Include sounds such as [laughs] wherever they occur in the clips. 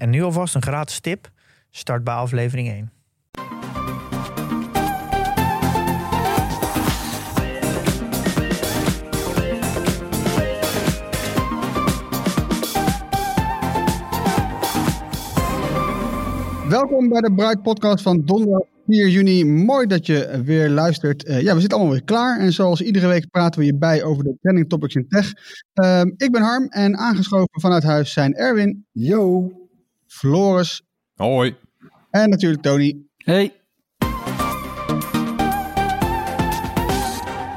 En nu alvast een gratis tip. Start bij aflevering 1. Welkom bij de Bright Podcast van donderdag 4 juni. Mooi dat je weer luistert. Eh, ja, we zitten allemaal weer klaar. En zoals iedere week praten we je bij over de trending topics in tech. Ehm, ik ben Harm en aangeschoven vanuit huis zijn Erwin, Yo. Floris Hoi. en natuurlijk Tony. Hey.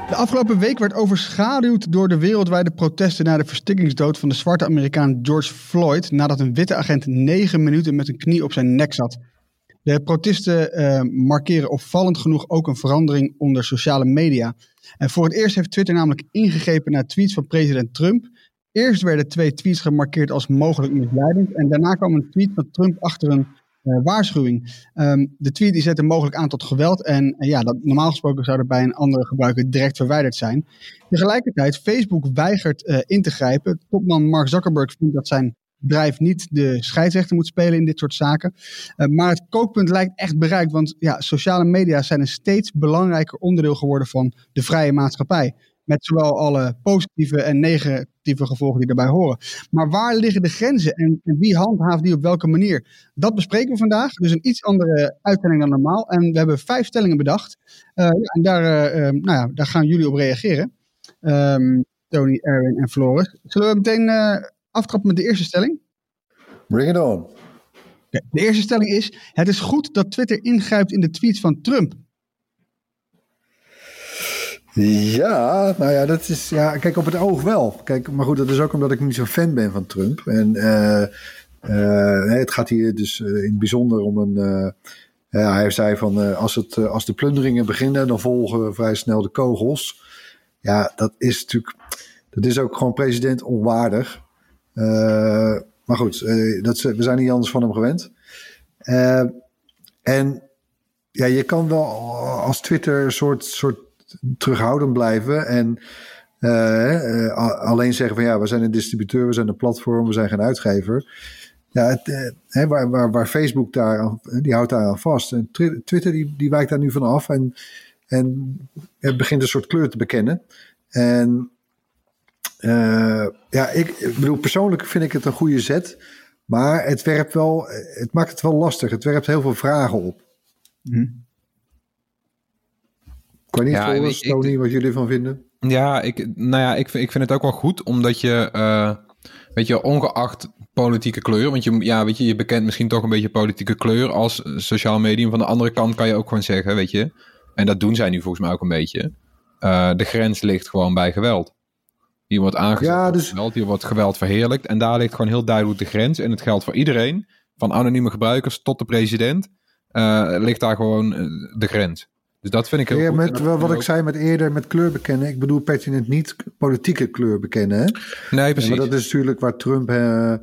De afgelopen week werd overschaduwd door de wereldwijde protesten na de verstikkingsdood van de zwarte Amerikaan George Floyd nadat een witte agent negen minuten met een knie op zijn nek zat. De protesten eh, markeren opvallend genoeg ook een verandering onder sociale media. En voor het eerst heeft Twitter namelijk ingegrepen naar tweets van president Trump. Eerst werden twee tweets gemarkeerd als mogelijk misleidend en daarna kwam een tweet van Trump achter een eh, waarschuwing. Ehm, de tweet die zette mogelijk aan tot geweld en ja, dat, normaal gesproken zou er bij een andere gebruiker direct verwijderd zijn. Tegelijkertijd, Facebook weigert eh, in te grijpen. Topman Mark Zuckerberg vindt dat zijn bedrijf niet de scheidsrechter moet spelen in dit soort zaken. Eh, maar het kookpunt lijkt echt bereikt, want ja, sociale media zijn een steeds belangrijker onderdeel geworden van de vrije maatschappij. Met zowel alle positieve en negatieve gevolgen die erbij horen. Maar waar liggen de grenzen en, en wie handhaaft die op welke manier? Dat bespreken we vandaag. Dus een iets andere uitzending dan normaal. En we hebben vijf stellingen bedacht. Eh, en daar, eh, eh, nou ja, daar gaan jullie op reageren. Ehm, Tony, Erwin en Floris. Zullen we meteen eh, aftrappen met de eerste stelling? Bring it on. De eerste stelling is: Het is goed dat Twitter ingrijpt in de tweets van Trump. Ja, nou ja, dat is, ja, kijk, op het oog wel. Kijk, maar goed, dat is ook omdat ik niet zo'n fan ben van Trump. En eh, eh, het gaat hier dus eh, in het bijzonder om een. hij zei van als, het, als de plunderingen beginnen, dan volgen vrij snel de kogels. Ja, dat is natuurlijk. Dat is ook gewoon president onwaardig. Maar goed, dat, we zijn niet anders van hem gewend. En ja, je kan wel als Twitter een soort, soort terughoudend blijven en eh, eh, alleen zeggen van ja, we zijn een distributeur, we zijn een platform, we zijn geen uitgever. Ja, het, eh, hè, waar, waar, Facebook daar, die houdt daar aan vast. En Twi- Twitter die, die wijkt daar nu van af en, en het begint een soort kleur te bekennen. En ja, ik, ik bedoel, persoonlijk vind ik het een goede zet. Maar het werpt wel, het maakt het wel lastig. Het werpt heel veel vragen op. Ik weet niet, Ja, ik- ik- Tony, wat jullie ervan vinden. Ja, ik, nou ja, ik, vind- ik vind het ook wel goed, omdat je, eh, weet je, ongeacht politieke kleur, want je, ja, weet je, je bekent misschien toch een beetje politieke kleur als sociaal medium. Van de andere kant kan je ook gewoon zeggen, weet je, en dat doen zij nu volgens mij ook een beetje, eh, de grens ligt gewoon bij geweld. Hier wordt aangezet Ja, dus- geweld, hier wordt geweld verheerlijkt en daar ligt gewoon heel duidelijk de grens. En het geldt voor iedereen, van anonieme gebruikers tot de president, eh, ligt daar gewoon de grens. Dus dat vind ik heel Ja, goed. met, wat ik ook- zei met eerder met kleur bekennen. Ik bedoel pertinent niet politieke kleur bekennen. Hè? Nee, Ja, precies. maar dat is natuurlijk waar Trump, eh,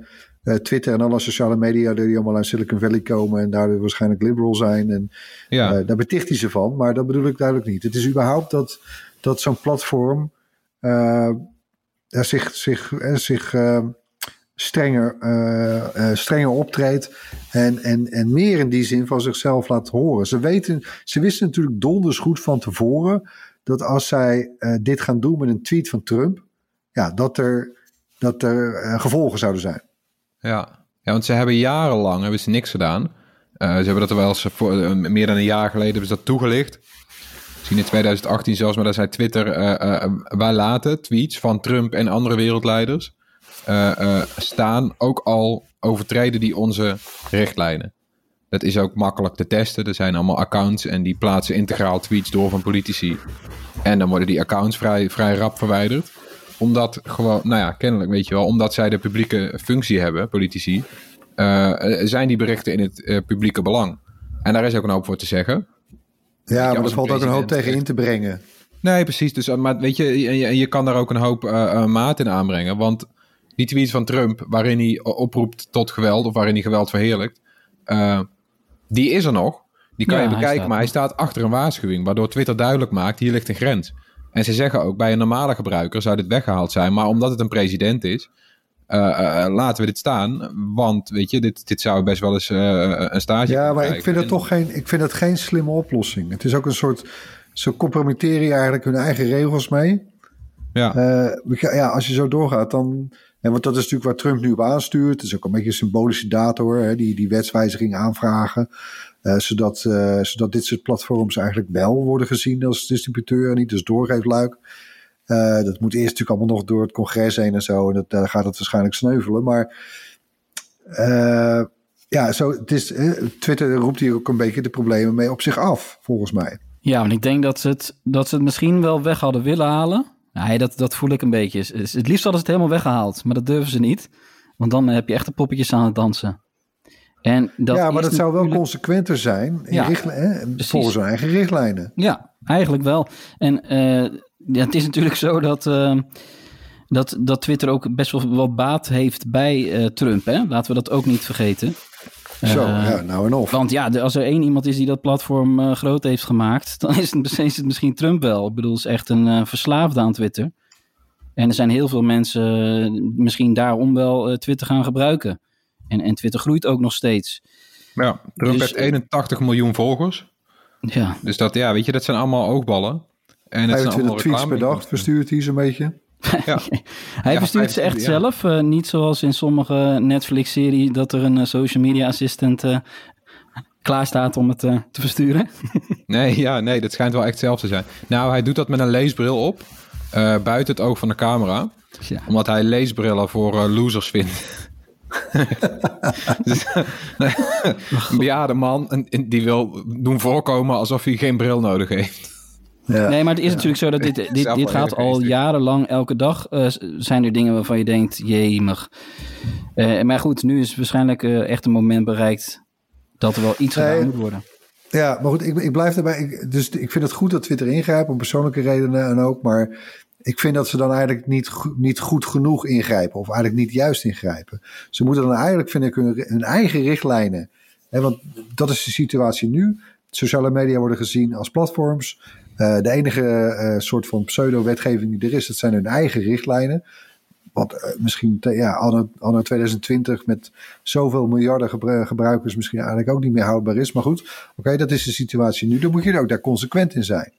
Twitter en alle sociale media... die allemaal uit Silicon Valley komen... en daardoor waarschijnlijk liberal zijn. En ja. Eh, daar beticht hij ze van, maar dat bedoel ik duidelijk niet. Het is überhaupt dat, dat zo'n platform zich, zich, zich strenger, eh, eh, strenger optreedt en, en, en meer in die zin van zichzelf laat horen. Ze, weten, ze wisten natuurlijk donders goed van tevoren dat als zij eh, dit gaan doen met een tweet van Trump, ja, dat er, dat er gevolgen zouden zijn. Ja. ja, want ze hebben jarenlang hebben ze niks gedaan. Ze hebben dat wel eens voor, meer dan een jaar geleden hebben ze dat toegelicht. Misschien in 2018 zelfs, maar daar zei Twitter... wij laten tweets van Trump en andere wereldleiders staan. Ook al overtreden die onze richtlijnen. Dat is ook makkelijk te testen. Er zijn allemaal accounts en die plaatsen integraal tweets door van politici. En dan worden die accounts vrij, vrij rap verwijderd. Omdat gewoon, nou ja, kennelijk weet je wel, omdat zij de publieke functie hebben, politici. eh, eh, eh, zijn die berichten in het eh, publieke belang. En daar is ook een hoop voor te zeggen. Ja, maar er valt ook een hoop tegen in te brengen. Nee, precies. Dus, maar weet je, je, je- kan daar ook een hoop eh, eh, maat in aanbrengen. Want die tweet van Trump, waarin hij oproept tot geweld, of waarin hij geweld verheerlijkt, eh, die is er nog. Die kan Ja, je hij bekijken, staat maar hij staat achter een waarschuwing, waardoor Twitter duidelijk maakt, hier ligt een grens. En ze zeggen ook, bij een normale gebruiker zou dit weggehaald zijn, maar omdat het een president is, eh, eh, laten we dit staan. Want, weet je, dit, dit zou best wel eens eh, een stage Ja, maar ik vind het En- toch geen, ik vind het geen slimme oplossing. Het is ook een soort, ze compromitteren je eigenlijk hun eigen regels mee. Ja. Eh, ja, als je zo doorgaat, dan. En want dat is natuurlijk waar Trump nu op aanstuurt. Het is ook een beetje een symbolische dator, hè, die, die wetswijziging aanvragen. eh, zodat, eh, zodat dit soort platforms eigenlijk wel worden gezien als distributeur en niet als doorgeefluik. Eh, dat moet eerst natuurlijk allemaal nog door het congres heen en zo. En dat, daar gaat het waarschijnlijk sneuvelen. Maar eh, ja, zo, het is, Twitter roept hier ook een beetje de problemen mee op zich af, volgens mij. Ja, want ik denk dat ze het, dat ze het misschien wel weg hadden willen halen. Nee, dat, dat voel ik een beetje. Het liefst hadden ze het helemaal weggehaald, maar dat durven ze niet. Want dan heb je echt de poppetjes aan het dansen. En dat ja, maar dat zou wel consequenter zijn in Ja, hè, volgens hun eigen richtlijnen. Ja, eigenlijk wel. En eh, ja, het is natuurlijk zo dat, eh, dat, dat Twitter ook best wel wat baat heeft bij eh, Trump. Hè? Laten we dat ook niet vergeten. Zo, Eh, ja, nou en of. Want ja, als er één iemand is die dat platform eh, groot heeft gemaakt, [laughs] dan is het, is het misschien Trump wel. Ik bedoel, is echt een eh, verslaafde aan Twitter. En er zijn heel veel mensen misschien daarom wel eh, Twitter gaan gebruiken. En, en Twitter groeit ook nog steeds. ja, Trump Dus- heeft 81 miljoen volgers. Ja, Dus dat, ja, weet je, dat zijn allemaal oogballen. En het zijn 25 allemaal tweets per dag verstuurt hij zo'n beetje. [laughs] Ja. Hij Ja, bestuurt ze echt 25, ja. zelf. eh, niet zoals in sommige Netflix-series dat er een eh, social media assistent eh, klaar staat om het te versturen. [laughs] Nee, ja, nee, dat schijnt wel echt zelf te zijn. Nou, hij doet dat met een leesbril op. buiten het oog van de camera. Ja. Omdat hij leesbrillen voor losers vindt. [laughs] Dus, een bejaarde man die wil doen voorkomen alsof hij geen bril nodig heeft. Ja. Nee, maar het is natuurlijk zo dat dit, [laughs] dit, dit gaat al geestig. jarenlang, elke dag eh, zijn er dingen waarvan je denkt, jemig. Eh, maar goed, nu is waarschijnlijk eh, echt een moment bereikt dat er wel iets Nee. gedaan moet worden. Ja, maar goed, ik, ik blijf erbij. Ik, dus ik vind het goed dat Twitter ingrijpt, om persoonlijke redenen en ook. Maar ik vind dat ze dan eigenlijk niet, niet goed genoeg ingrijpen. Of eigenlijk niet juist ingrijpen. Ze moeten dan eigenlijk, vind ik, hun, hun eigen richtlijnen. Hè, want dat is de situatie nu. Sociale media worden gezien als platforms. Eh, de enige eh, soort van pseudo-wetgeving die er is, dat zijn hun eigen richtlijnen. Wat eh, misschien te- ja, anno, anno 2020 met zoveel miljarden gebru- gebruikers misschien eigenlijk ook niet meer houdbaar is. Maar goed, oké, dat is de situatie nu. Dan moet je er ook daar consequent in zijn.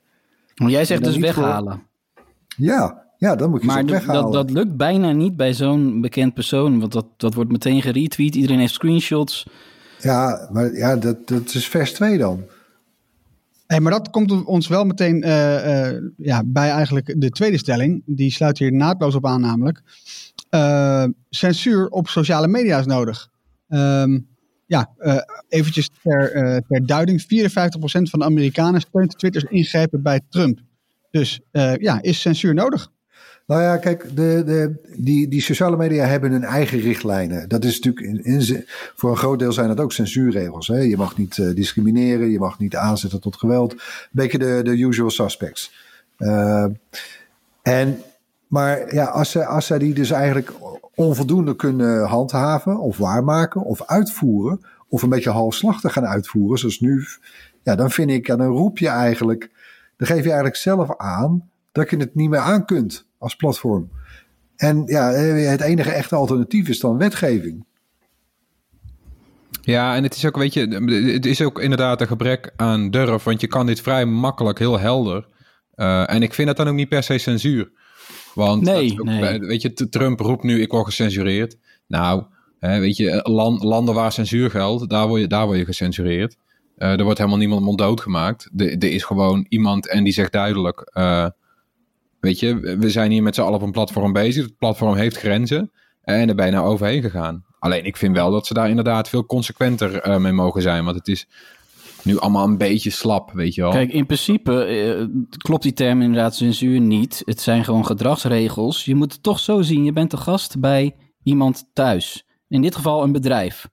Want jij zegt dus voor- weghalen. Ja, ja dan moet je Maar weghalen. dat, dat lukt bijna niet bij zo'n bekend persoon. Want dat, dat wordt meteen geretweet. Iedereen heeft screenshots. Ja, maar ja, dat, dat is vers 2 dan. Hey, maar dat komt ons wel meteen eh, eh, ja, bij eigenlijk de tweede stelling. Die sluit hier naadloos op aan namelijk. Eh, censuur op sociale media is nodig. Ehm, ja, eventjes ter, duiding. 54% van de Amerikanen steunt Twitter's ingrijpen bij Trump. Dus ja, is censuur nodig? Nou ja, kijk, de, de, die, die sociale media hebben hun eigen richtlijnen. Dat is natuurlijk, in, voor een groot deel zijn dat ook censuurregels. Hè? Je mag niet eh, discrimineren, je mag niet aanzetten tot geweld. Een beetje de, de usual suspects. Eh, en, maar ja, als ze, als zij die dus eigenlijk onvoldoende kunnen handhaven of waarmaken of uitvoeren, of een beetje halfslachtig gaan uitvoeren, zoals nu, ja, dan vind ik, dan roep je eigenlijk, dan geef je eigenlijk zelf aan dat je het niet meer aan kunt als platform. En ja, het enige echte alternatief is dan wetgeving. Ja, en het is ook, weet je, het is ook inderdaad een gebrek aan durf, want je kan dit vrij makkelijk, heel helder. Eh, en ik vind dat dan ook niet per se censuur. Want, Nee, ook nee. weet je, Trump roept nu, ik word gecensureerd. Nou, hè, weet je, lan- landen waar censuur geldt, daar word je, daar word je gecensureerd. Eh, er wordt helemaal niemand monddood gemaakt. Er is gewoon iemand en die zegt duidelijk, eh, weet je, we zijn hier met z'n allen op een platform bezig. Het platform heeft grenzen en er ben je nou overheen gegaan. Alleen ik vind wel dat ze daar inderdaad veel consequenter eh, mee mogen zijn. Want het is nu allemaal een beetje slap, weet je wel. Kijk, in principe eh, klopt die term inderdaad censuur niet. Het zijn gewoon gedragsregels. Je moet het toch zo zien. Je bent de gast bij iemand thuis. In dit geval een bedrijf.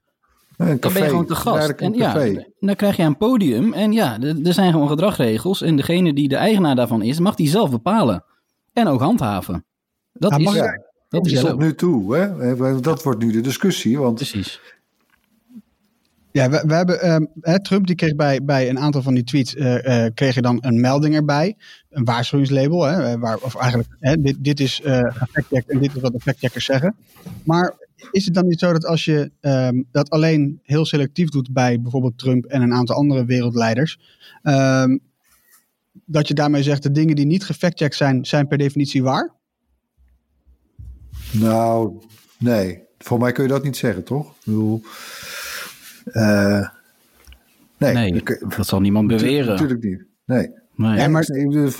Een Dan café. ben je gewoon te gast. En een ja, café. dan krijg je een podium. En ja, er er zijn gewoon gedragsregels. En degene die de eigenaar daarvan is, mag die zelf bepalen. En ook handhaven. Dat is, mag Ja, dat is tot nu toe. Hè? Want Dat wordt nu de discussie. Want Precies. Ja, we, we hebben, ehm, hè, Trump die kreeg bij, bij een aantal van die tweets, eh, eh, kreeg je dan een melding erbij. Een waarschuwingslabel, hè, eh, waar, of eigenlijk, hè, dit, dit is eh factcheck en dit is wat de factcheckers zeggen. Maar is het dan niet zo dat als je ehm, dat alleen heel selectief doet bij bijvoorbeeld Trump en een aantal andere wereldleiders, ehm, dat je daarmee zegt de dingen die niet gefactcheckt zijn, zijn per definitie waar? Nou, nee. Voor mij kun je dat niet zeggen, toch? Ik bedoel, eh, nee, Nee, dat dat zal niemand beweren. Natuurlijk niet. Nee. Nee. Ja, maar-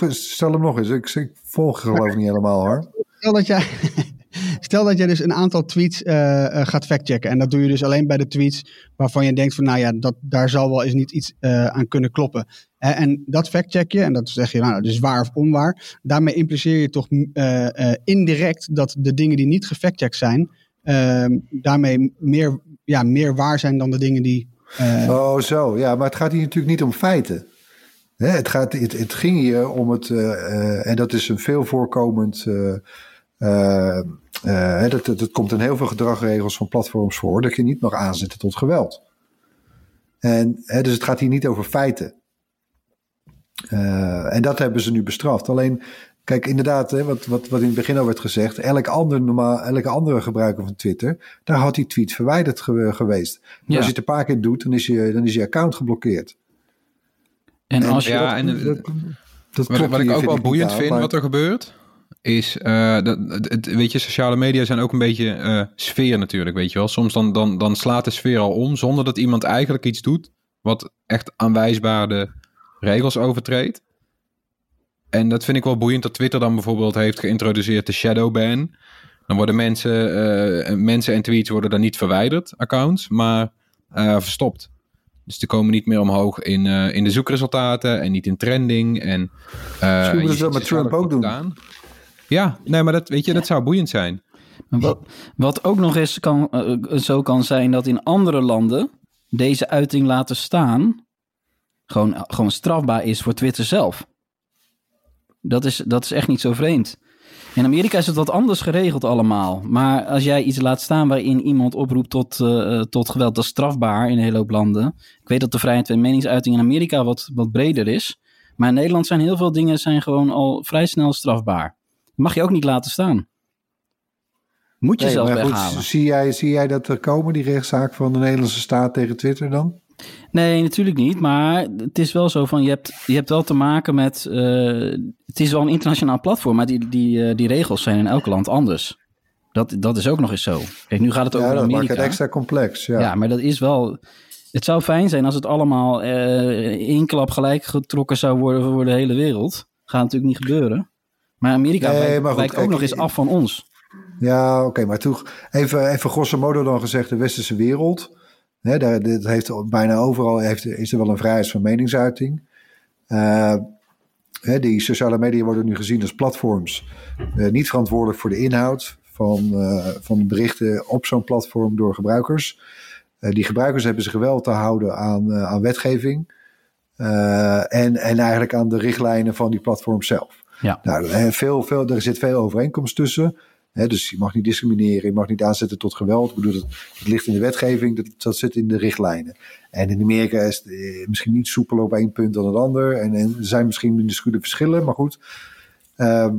stel hem nog eens. Ik, ik volg geloof niet helemaal hoor. Stel dat jij, [laughs] stel dat jij dus een aantal tweets eh, eh, gaat factchecken. En dat doe je dus alleen bij de tweets waarvan je denkt van nou ja, dat, daar zal wel eens niet iets aan kunnen kloppen. Hè, en dat factcheck je en dat zeg je nou, dus waar of onwaar. Daarmee impliceer je toch eh, eh, indirect dat de dingen die niet gefactcheckt zijn, eh, daarmee meer, ja, meer waar zijn dan de dingen die... eh, Oh, zo. Ja, maar het gaat hier natuurlijk niet om feiten. Hè, het, gaat, het, ging hier om het, eh, eh, en dat is een veel voorkomend. eh, eh, eh, dat, dat komt in heel veel gedragregels van platforms voor, dat je niet mag aanzetten tot geweld. En, hè, dus het gaat hier niet over feiten. Eh, en dat hebben ze nu bestraft. Alleen, kijk, inderdaad, hè, wat, wat, wat in het begin al werd gezegd, elk ander normaal, elke andere gebruiker van Twitter, daar had die tweet verwijderd ge- geweest. Ja. Als je het een paar keer doet, dan is je, dan is je account geblokkeerd. En als je, Ja, en dat, dat, dat Wat, ik ook wel boeiend vind, maar- wat er gebeurt, is eh, dat, het, het- weet je, sociale media zijn ook een beetje eh, sfeer natuurlijk, weet je wel. Soms dan, dan, dan slaat de sfeer al om zonder dat iemand eigenlijk iets doet wat echt aanwijsbaar de regels overtreedt. En dat vind ik wel boeiend dat Twitter dan bijvoorbeeld heeft geïntroduceerd de shadow ban. Dan worden mensen, eh, mensen en tweets worden dan niet verwijderd, accounts, maar eh, verstopt. Dus die komen niet meer omhoog in, eh, in de zoekresultaten en niet in trending. En, Misschien moeten ze dat met Trump ook doen. Ja, nee, maar dat, weet je, dat zou boeiend zijn. Wat, wat ook nog eens kan, zo kan zijn dat in andere landen deze uiting laten staan gewoon, gewoon strafbaar is voor Twitter zelf. Dat is, dat is echt niet zo vreemd. In Amerika is het wat anders geregeld allemaal. Maar als jij iets laat staan waarin iemand oproept tot, eh, tot geweld, dat is strafbaar in een hele hoop landen. Ik weet dat de vrijheid van meningsuiting in Amerika wat, wat breder is. Maar in Nederland zijn heel veel dingen zijn gewoon al vrij snel strafbaar. Mag je ook niet laten staan. Moet je Nee, zelf goed, weghalen. zie, jij, zie jij dat er komen, die rechtszaak van de Nederlandse staat tegen Twitter dan? Nee, natuurlijk niet. Maar het is wel zo van, je hebt, je hebt wel te maken met... eh, het is wel een internationaal platform, maar die, die, eh, die regels zijn in elk land anders. Dat, dat is ook nog eens zo. Kijk, nu gaat het over Ja, dat maakt het extra complex. Ja. Ja. maar dat is wel... Het zou fijn zijn als het allemaal eh één klap gelijk getrokken zou worden voor de hele wereld. Gaat natuurlijk niet gebeuren. Maar Amerika Nee, wijkt, maar goed, wijkt ook kijk, nog eens af van ons. Ja, oké, maar toch even, even grosso modo dan gezegd, de westerse wereld. Hè, daar, dit heeft bijna overal heeft, is er wel een vrijheid van meningsuiting. Eh, hè, die sociale media worden nu gezien als platforms. eh, niet verantwoordelijk voor de inhoud van, eh, van berichten op zo'n platform door gebruikers. Die gebruikers hebben zich wel te houden aan, aan wetgeving. en, en eigenlijk aan de richtlijnen van die platform zelf. Ja. Nou, veel, veel, er zit veel overeenkomst tussen. Dus je mag niet discrimineren, je mag niet aanzetten tot geweld. Ik bedoel, dat, dat ligt in de wetgeving, dat, dat zit in de richtlijnen. En in Amerika is het eh, misschien niet soepeler op één punt dan het ander. En, er zijn misschien minuscule verschillen, maar goed. Ehm,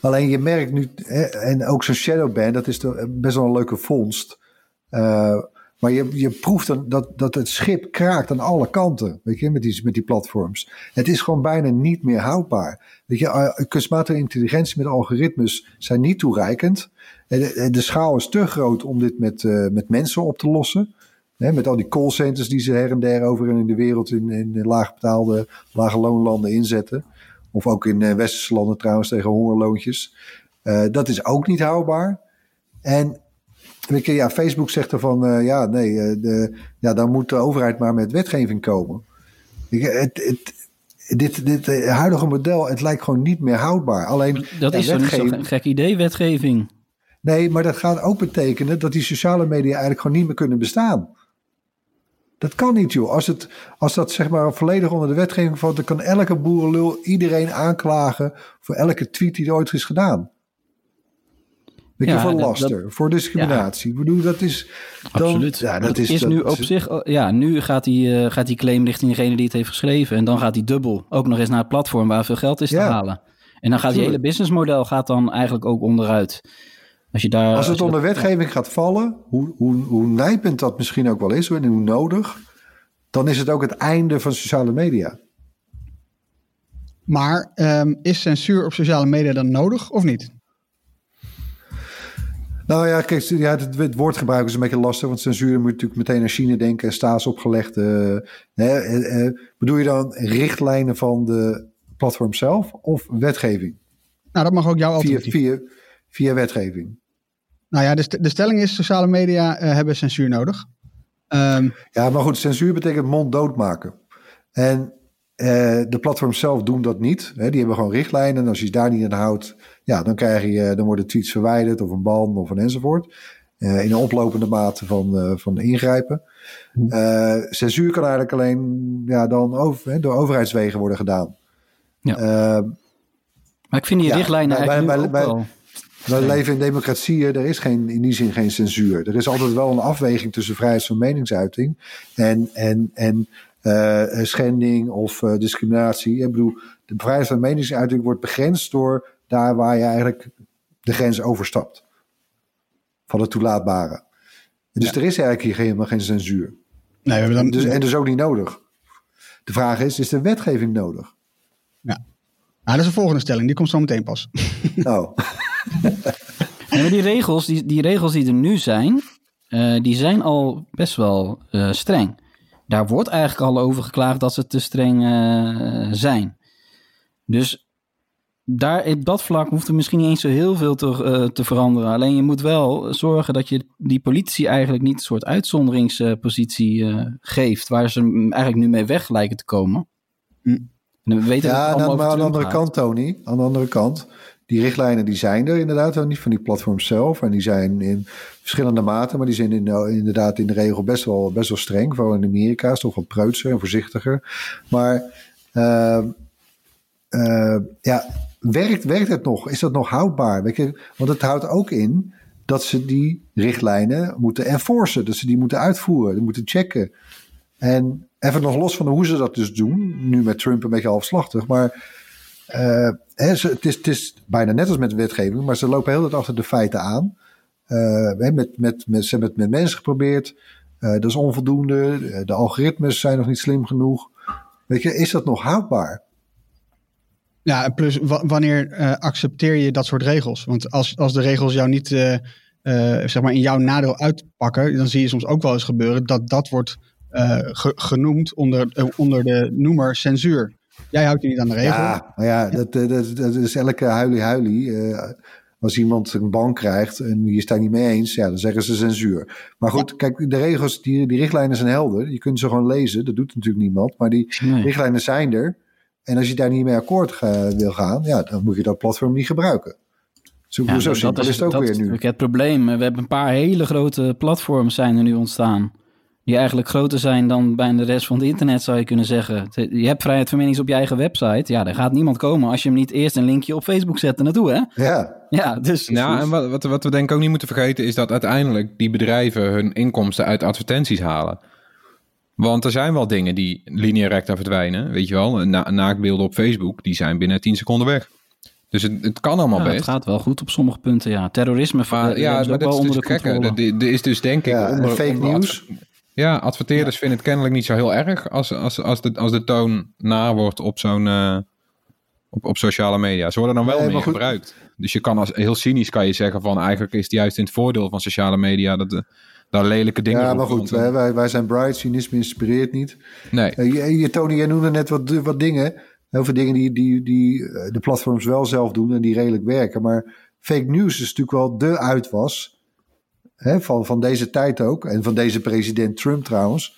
alleen je merkt nu, en ook zo'n shadowban, dat is best wel een leuke vondst. Eh, maar je, je proeft dan dat, dat het schip kraakt aan alle kanten, weet je, met die, met die platforms. Het is gewoon bijna niet meer houdbaar. Weet je, eh, kunstmatige intelligentie met algoritmes zijn niet toereikend. En De, de, de schaal is te groot om dit met, eh, met mensen op te lossen. Met al die callcenters die ze her en der over in de wereld in, in de laagbetaalde, lage loonlanden inzetten. Of ook in eh, westerse landen trouwens tegen hongerloontjes. Eh, dat is ook niet houdbaar. En weet je, ja, Facebook zegt ervan, eh ja, nee, eh, de, ja, dan moet de overheid maar met wetgeving komen. Weet je, het, het, dit, dit eh, huidige model, het lijkt gewoon niet meer houdbaar. Alleen, Dat ja, is wetgeving- zo'n gek idee, wetgeving. Nee, maar dat gaat ook betekenen dat die sociale media eigenlijk gewoon niet meer kunnen bestaan. Dat kan niet, joh. Als, het, als dat zeg maar volledig onder de wetgeving valt, dan kan elke boerenlul iedereen aanklagen voor elke tweet die er ooit is gedaan. Je, Ja, voor dat- laster, voor discriminatie. Ik bedoel, dat is. Dan, Absoluut. Ja, dat is, is dat nu op zich, ja, nu gaat die, eh, gaat die claim richting degene die het heeft geschreven. En dan gaat die dubbel ook nog eens naar het platform waar veel geld is te Ja. halen. En dan gaat die hele businessmodel gaat dan eigenlijk ook onderuit. Als je daar. Als het je onder dat- wetgeving gaat vallen, hoe, hoe, hoe nijpend dat misschien ook wel is en hoe nodig, dan is het ook het einde van sociale media. Maar ehm, is censuur op sociale media dan nodig of niet? Nou ja, kijk, ja, het, het woordgebruik is een beetje lastig, want censuur moet natuurlijk meteen aan China denken en staatsopgelegd. eh, hè, eh, eh, bedoel je dan richtlijnen van de platform zelf of wetgeving? Nou, dat mag ook jouw Via, alternatief. via, via wetgeving. Nou ja, de, de stelling is: sociale media eh, hebben censuur nodig. Ehm, Ja, maar goed, censuur betekent mond doodmaken. En eh, de platforms zelf doen dat niet. Hè, die hebben gewoon richtlijnen. En als je je daar niet aan houdt, ja, dan, krijg je, dan worden tweets verwijderd of een ban of een enzovoort. Eh, in een oplopende mate van, eh, van ingrijpen. Eh, censuur kan eigenlijk alleen ja, dan over, hè, door overheidswegen worden gedaan. Ja. Eh, Maar ik vind die Ja, richtlijnen bij- eigenlijk bij- bij- wel. wij leven in democratieën, er is geen, in die zin geen censuur. Er is altijd wel een afweging tussen vrijheid van meningsuiting en, en, en eh, schending of eh, discriminatie. Ik bedoel, de vrijheid van meningsuiting wordt begrensd door daar waar je eigenlijk de grens overstapt. Van het toelaatbare. Dus er is eigenlijk hier helemaal geen censuur. nee, we hebben dan, Dus, en dus ook niet nodig. De vraag is, is de wetgeving nodig? Ah, dat is de volgende stelling, die komt zo meteen pas. Nou, [laughs] [laughs] Nee, maar die regels, die, die regels die er nu zijn, eh, die zijn al best wel eh, streng. Daar wordt eigenlijk al over geklaagd dat ze te streng eh, zijn. Dus daar, op dat vlak hoeft er misschien niet eens zo heel veel te, eh, te veranderen. Alleen je moet wel zorgen dat je die politie eigenlijk niet een soort uitzonderingspositie eh, geeft, waar ze eigenlijk nu mee weg lijken te komen. Hm. En we weten Ja, nou, maar aan de andere gaat. kant, Tony, aan de andere kant, die richtlijnen die zijn er inderdaad wel niet van die platforms zelf. En die zijn in verschillende maten, maar die zijn in, nou, inderdaad in de regel best wel, best wel streng. Vooral in Amerika is toch wat preutser en voorzichtiger. Maar eh, eh, ja, werkt, werkt het nog? Is dat nog houdbaar? Want het houdt ook in dat ze die richtlijnen moeten enforcen. Dat ze die moeten uitvoeren, die moeten checken. En even nog los van hoe ze dat dus doen, nu met Trump een beetje halfslachtig, maar eh, het, is, het is bijna net als met wetgeving, maar ze lopen heel tijd achter de feiten aan. Eh, met, met, ze hebben het met mensen geprobeerd, Eh, dat is onvoldoende, de algoritmes zijn nog niet slim genoeg. Weet je, is dat nog houdbaar? Ja, en plus wa- wanneer eh, accepteer je dat soort regels? Want als, als de regels jou niet eh, eh, zeg maar in jouw nadeel uitpakken, dan zie je soms ook wel eens gebeuren dat dat wordt ge- genoemd onder, onder de noemer censuur. Jij houdt je niet aan de regel. Ja, maar ja, dat, dat, dat is elke huilie-huilie. eh, als iemand een ban krijgt en je is daar niet mee eens, ja, dan zeggen ze censuur. Maar goed, kijk, de regels, die, die richtlijnen zijn helder. Je kunt ze gewoon lezen, dat doet natuurlijk niemand. Maar die Nee. richtlijnen zijn er. En als je daar niet mee akkoord wil gaan, ja, dan moet je dat platform niet gebruiken. Zo, Ja, zo dat simpel is, het ook dat weer is nu. het probleem. We hebben een paar hele grote platforms zijn er nu ontstaan. Die eigenlijk groter zijn dan bij de rest van het internet, zou je kunnen zeggen. Je hebt vrijheid van menings op je eigen website. Ja, daar gaat niemand komen als je hem niet eerst een linkje op Facebook zet naartoe, hè? Ja, Ja, dus... Ja, en wat, wat, wat we denk ik ook niet moeten vergeten is dat uiteindelijk die bedrijven hun inkomsten uit advertenties halen. Want er zijn wel dingen die lineair recta verdwijnen, weet je wel. Na, naakbeelden op Facebook, die zijn binnen 10 seconden weg. Dus het, het kan allemaal Ja, best. het gaat wel goed op sommige punten, ja. Terrorisme Maar ja, maar ook dat wel is dus de. Er er is dus denk ik... ja onder- fake onder nieuws. Ja, adverteerders vinden het kennelijk niet zo heel erg als, als, als, de, als de toon naar wordt op zo'n eh, op, op sociale media. Ze worden dan wel Nee, meer goed. gebruikt. Dus je kan als heel cynisch kan je zeggen van eigenlijk is het juist in het voordeel van sociale media dat de, daar lelijke dingen Ja, maar goed, wij, wij, wij zijn bright, cynisme inspireert niet. Nee, je, Tony, jij noemde net wat, wat dingen. Heel veel dingen die, die, die eh, de platforms wel zelf doen en die redelijk werken. Maar fake news is natuurlijk wel de uitwas hè, van, van deze tijd ook. En van deze president Trump trouwens.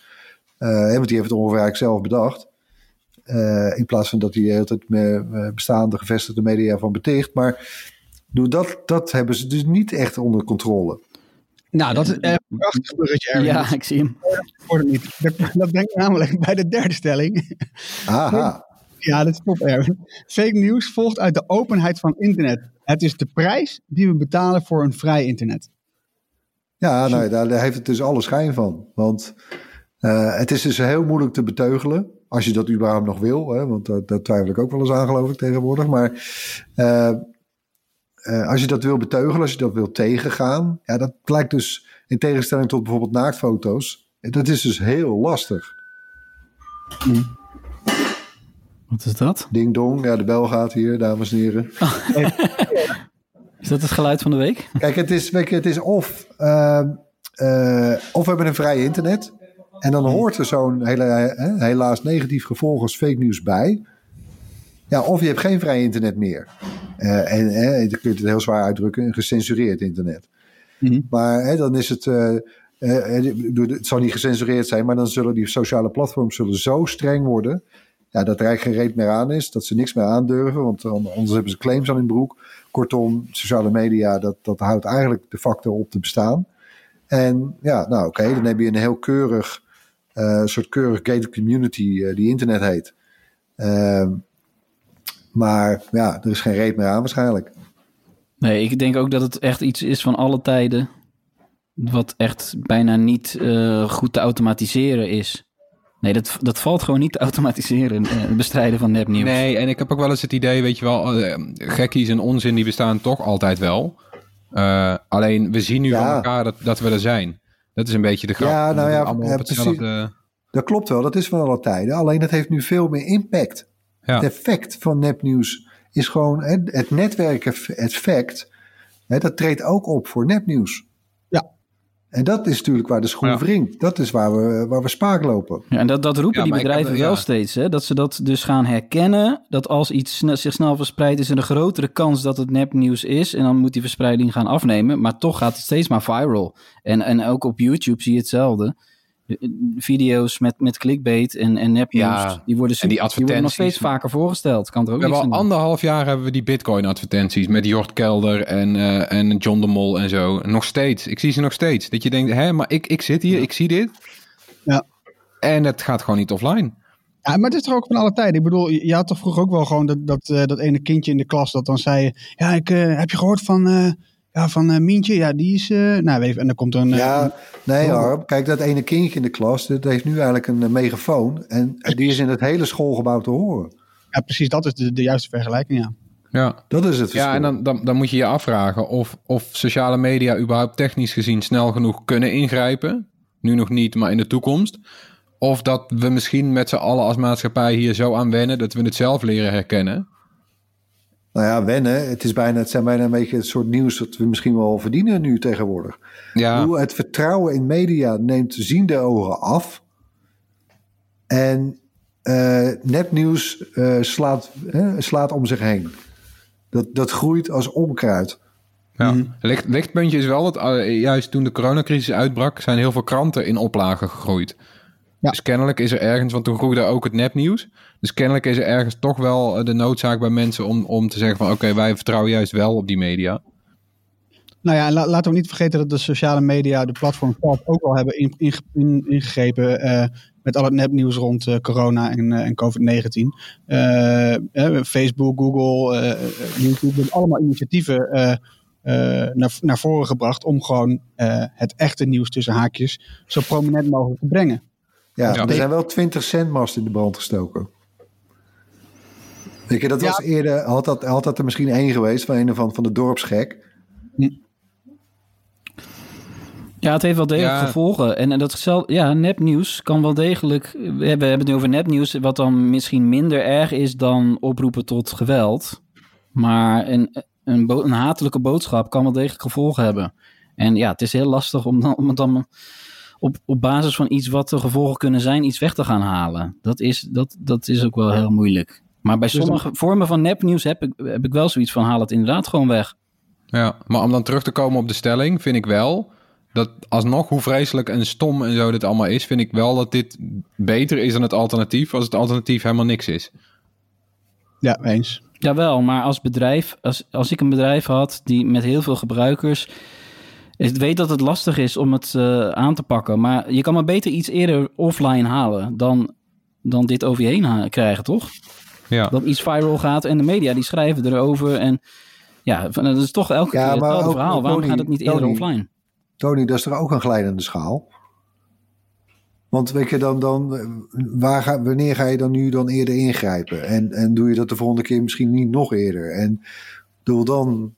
Hè, want die heeft het ongeveer eigenlijk zelf bedacht. Eh, in plaats van dat hij de hele tijd met bestaande gevestigde media van beticht. Maar dat, dat hebben ze dus niet echt onder controle. Nou, dat is echt een prachtig bruggetje, Erwin. Ja, ik zie hem. niet. Dat, dat denk ik namelijk bij de derde stelling. Aha. Ja, dat is top, Erwin. Fake news volgt uit de openheid van internet. Het is de prijs die we betalen voor een vrij internet. Ja, nou, daar heeft het dus alle schijn van. Want eh, het is dus heel moeilijk te beteugelen. Als je dat überhaupt nog wil. Hè, want dat, daar twijfel ik ook wel eens aan, geloof ik, tegenwoordig. Maar eh, eh, als je dat wil beteugelen, als je dat wil tegengaan. Ja, dat lijkt dus in tegenstelling tot bijvoorbeeld naaktfoto's. Dat is dus heel lastig. Wat is dat? Ding dong, ja, de bel gaat hier, dames en heren. [laughs] Is dat het geluid van de week? Kijk, het is, het is of, eh, eh, of we hebben een vrij internet. En dan hoort er zo'n hele, hè, helaas negatief gevolg als fake news bij. Ja, of je hebt geen vrij internet meer. Eh, en hè, dan kun je het heel zwaar uitdrukken, een gecensureerd internet. Mhm. Maar hè, dan is het, bedoel, het zal niet gecensureerd zijn, maar dan zullen die sociale platforms zullen zo streng worden. Ja, dat er eigenlijk geen reet meer aan is, dat ze niks meer aandurven, want anders hebben ze claims aan hun broek. Kortom, sociale media, dat, dat houdt eigenlijk de factor op te bestaan. En ja, nou oké, dan heb je een heel keurig, eh, soort keurig gated community die internet heet. Ehm, maar ja, er is geen reet meer aan waarschijnlijk. Nee, ik denk ook dat het echt iets is van alle tijden. Wat echt bijna niet eh, goed te automatiseren is. Nee, dat, dat valt gewoon niet te automatiseren. eh, Het bestrijden van nepnieuws. Nee, en ik heb ook wel eens het idee, weet je wel, eh, gekkies en onzin die bestaan toch altijd wel. Eh, alleen we zien nu Ja. van elkaar dat, dat we er zijn. Dat is een beetje de grap. Ja, nou ja, ja, op hetzelfde. Dat klopt wel, dat is van alle tijden. Alleen het heeft nu veel meer impact. Ja. Het effect van nepnieuws is gewoon hè, het netwerkeffect. Hè, dat treedt ook op voor nepnieuws. Ja. En dat is natuurlijk waar de schoen Ja. wringt. Dat is waar we, waar we spaak lopen. Ja, en dat, dat roepen Ja, die heb- bedrijven wel ja. steeds. Hè? Dat ze dat dus gaan herkennen. Dat als iets sne- zich snel verspreidt, is er een grotere kans dat het nepnieuws is. En dan moet die verspreiding gaan afnemen. Maar toch gaat het steeds maar viral. En, en ook op YouTube zie je hetzelfde. Video's met, met clickbait en, en nepnieuws. Ja, die, worden en die super- die worden nog steeds advertenties. vaker voorgesteld. Kan er ook We hebben al anderhalf jaar hebben we die bitcoin advertenties met Jort Kelder en, eh, en John de Mol en zo. Nog steeds. Ik zie ze nog steeds. Dat je denkt, hè, maar ik, ik zit hier, ik zie dit. Ja. En het gaat gewoon niet offline. Ja, maar het is toch ook van alle tijden. Ik bedoel, je je had toch vroeger ook wel gewoon dat, dat, eh, dat ene kindje in de klas dat dan zei... Ja, ik, eh, heb je gehoord van, eh, ja, van eh, Mientje? Ja, die is... eh nou, je, en dan komt er een... eh, Ja, nee Harm. Kijk, dat ene kindje in de klas, dat heeft nu eigenlijk een megafoon. En die is in het hele schoolgebouw te horen. ja, precies, dat is de, de juiste vergelijking, ja. Ja. Dat is het verschil. Ja, en dan, dan, dan moet je je afvragen of, of sociale media überhaupt technisch gezien snel genoeg kunnen ingrijpen. Nu nog niet, maar in de toekomst. Of dat we misschien met z'n allen als maatschappij hier zo aan wennen dat we het zelf leren herkennen. Nou ja, wennen. Het, is bijna, het zijn bijna een beetje het soort nieuws dat we misschien wel verdienen nu tegenwoordig. Ja, Hoe het vertrouwen in media neemt ziende ogen af. En eh, nepnieuws eh, slaat, slaat om zich heen. Dat, dat groeit als onkruid. ja. Licht, lichtpuntje is wel dat eh, juist toen de coronacrisis uitbrak, zijn heel veel kranten in oplagen gegroeid. Ja. Dus kennelijk is er ergens, want toen groeide ook het nepnieuws. Dus kennelijk is er ergens toch wel eh, de noodzaak bij mensen om, om te zeggen van oké, wij vertrouwen juist wel op die media. Nou ja, en la- laten we niet vergeten dat de sociale media, de platforms zelf ook wel hebben in- in- in- ingegrepen eh, met al het nepnieuws rond eh, corona en, eh, en COVID-19. Eh, eh, Facebook, Google, YouTube hebben allemaal initiatieven eh, eh, naar, naar voren gebracht om gewoon eh, het echte nieuws tussen haakjes zo prominent mogelijk te brengen. Ja, Ja. er zijn wel 20 centmast in de brand gestoken. Weet je, dat Ja. was eerder, had dat, had dat er misschien één geweest van een of andere van de dorpsgek. Ja, het heeft wel degelijk Ja. gevolgen. En, en dat zelf, ja, nepnieuws kan wel degelijk. We hebben, we hebben het nu over nepnieuws, wat dan misschien minder erg is dan oproepen tot geweld. Maar een, een, bo- een hatelijke boodschap kan wel degelijk gevolgen hebben. En ja, het is heel lastig om, dan, om het dan op, op basis van iets wat de gevolgen kunnen zijn, iets weg te gaan halen. Dat is, dat, dat is ook wel heel moeilijk. Maar bij Dus dan- sommige vormen van nepnieuws heb ik, heb ik wel zoiets van: haal het inderdaad gewoon weg. Ja, maar om dan terug te komen op de stelling, vind ik wel dat alsnog hoe vreselijk en stom en zo dit allemaal is, vind ik wel dat dit beter is dan het alternatief, als het alternatief helemaal niks is. Ja, eens. Jawel, maar als bedrijf, als, als ik een bedrijf had die met heel veel gebruikers Ik weet dat het lastig is om het eh, aan te pakken, maar je kan maar beter iets eerder offline halen dan, dan dit over je heen krijgen, toch? Ja. Dat iets viral gaat en de media die schrijven erover en ja, dat is toch elke Ja, keer hetzelfde verhaal. Waarom gaat het niet eerder Tony- offline? Tony, dat is toch ook een glijdende schaal? Want weet je, dan, dan, waar ga, wanneer ga je dan nu dan eerder ingrijpen? En, en doe je dat de volgende keer misschien niet nog eerder? En doe dan...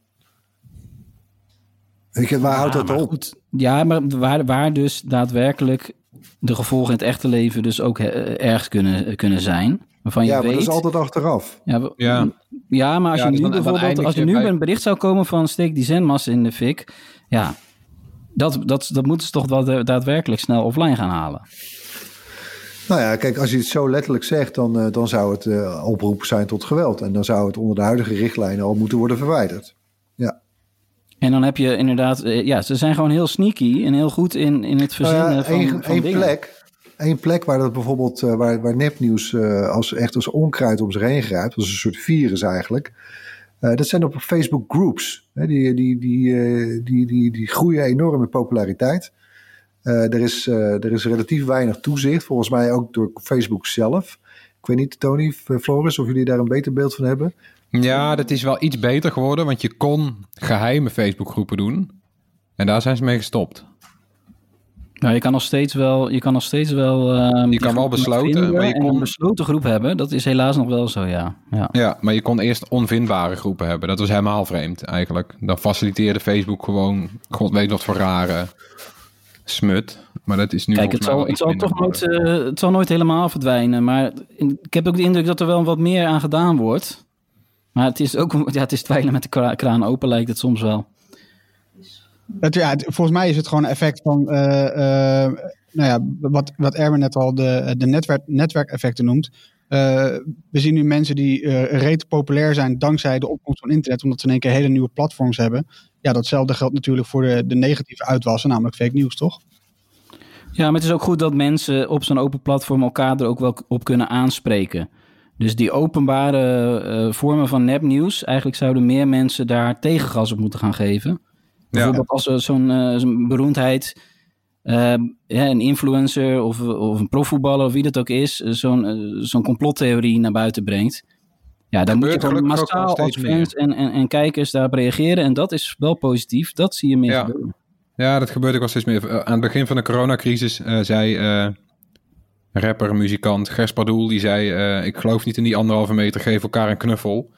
Weet je, waar houdt dat op? goed. Ja, maar waar, waar dus daadwerkelijk de gevolgen in het echte leven dus ook eh, erg kunnen, kunnen zijn. Waarvan je Ja, maar dat is altijd achteraf. Ja, Ja. ja, maar als Ja, je dus nu dan- bijvoorbeeld, als er je nu bij- een bericht zou komen van steek die zendmast in de fik, ja, dat, dat, dat moeten ze toch wel da- daadwerkelijk snel offline gaan halen. Nou ja, kijk, als je het zo letterlijk zegt, dan, eh, dan zou het eh, oproepen zijn tot geweld. En dan zou het onder de huidige richtlijnen al moeten worden verwijderd. Ja. En dan heb je inderdaad, eh, ja, ze zijn gewoon heel sneaky en heel goed in, in het Nou verzinnen ja, van, één, van één dingen. plek. Één plek waar dat bijvoorbeeld, eh, waar, waar nepnieuws eh, als echt als onkruid om zich heen grijpt, als een soort virus eigenlijk. Eh, dat zijn op Facebook groups. Hè, die, die, die, die, die, die groeien enorm in populariteit. Er, is, er is relatief weinig toezicht, volgens mij ook door Facebook zelf. Ik weet niet, Tony, Floris, of jullie daar een beter beeld van hebben. Ja, dat is wel iets beter geworden, want je kon geheime Facebookgroepen doen. En daar zijn ze mee gestopt. Nou, je kan nog steeds wel, je kan nog steeds wel. ehm, die kan wel besloten, maar je kon- een besloten groep hebben. Dat is helaas nog wel zo, ja. ja. Ja, maar je kon eerst onvindbare groepen hebben. Dat was helemaal vreemd eigenlijk. Dan faciliteerde Facebook gewoon, god weet wat voor rare smut. Maar dat is nu Kijk, het zal, het, zal toch nooit, eh, het zal nooit helemaal verdwijnen. Maar ik heb ook de indruk dat er wel wat meer aan gedaan wordt. Maar het is ook [laughs] ja, het is twijfelen met de kra- kraan open, lijkt het soms wel. Het, volgens mij is het gewoon een effect van, eh, eh, nou ja, wat, wat Erwin net al de, de netwerk, netwerkeffecten noemt. Eh, we zien nu mensen die eh reet populair zijn dankzij de opkomst van internet, omdat ze in één keer hele nieuwe platforms hebben. Ja, datzelfde geldt natuurlijk voor de, de negatieve uitwassen, namelijk fake nieuws, toch? Ja, maar het is ook goed dat mensen op zo'n open platform elkaar er ook wel op kunnen aanspreken. Dus die openbare vormen van nepnieuws, eigenlijk zouden meer mensen daar tegengas op moeten gaan geven. Bijvoorbeeld als zo'n eh, zo'n beroemdheid, eh, ja, een influencer of, of een profvoetballer of wie dat ook is, eh, zo'n zo'n complottheorie naar buiten brengt. Ja, dan moet je gewoon massaal als fans en, en, en kijkers daarop reageren. En dat is wel positief. Dat zie je meer Ja. gebeuren. Ja, dat gebeurt ook wel steeds meer. Aan het begin van de coronacrisis zei eh, rapper, muzikant Gers Pardoel, die zei, ik geloof niet in die anderhalve meter, geef elkaar een knuffel.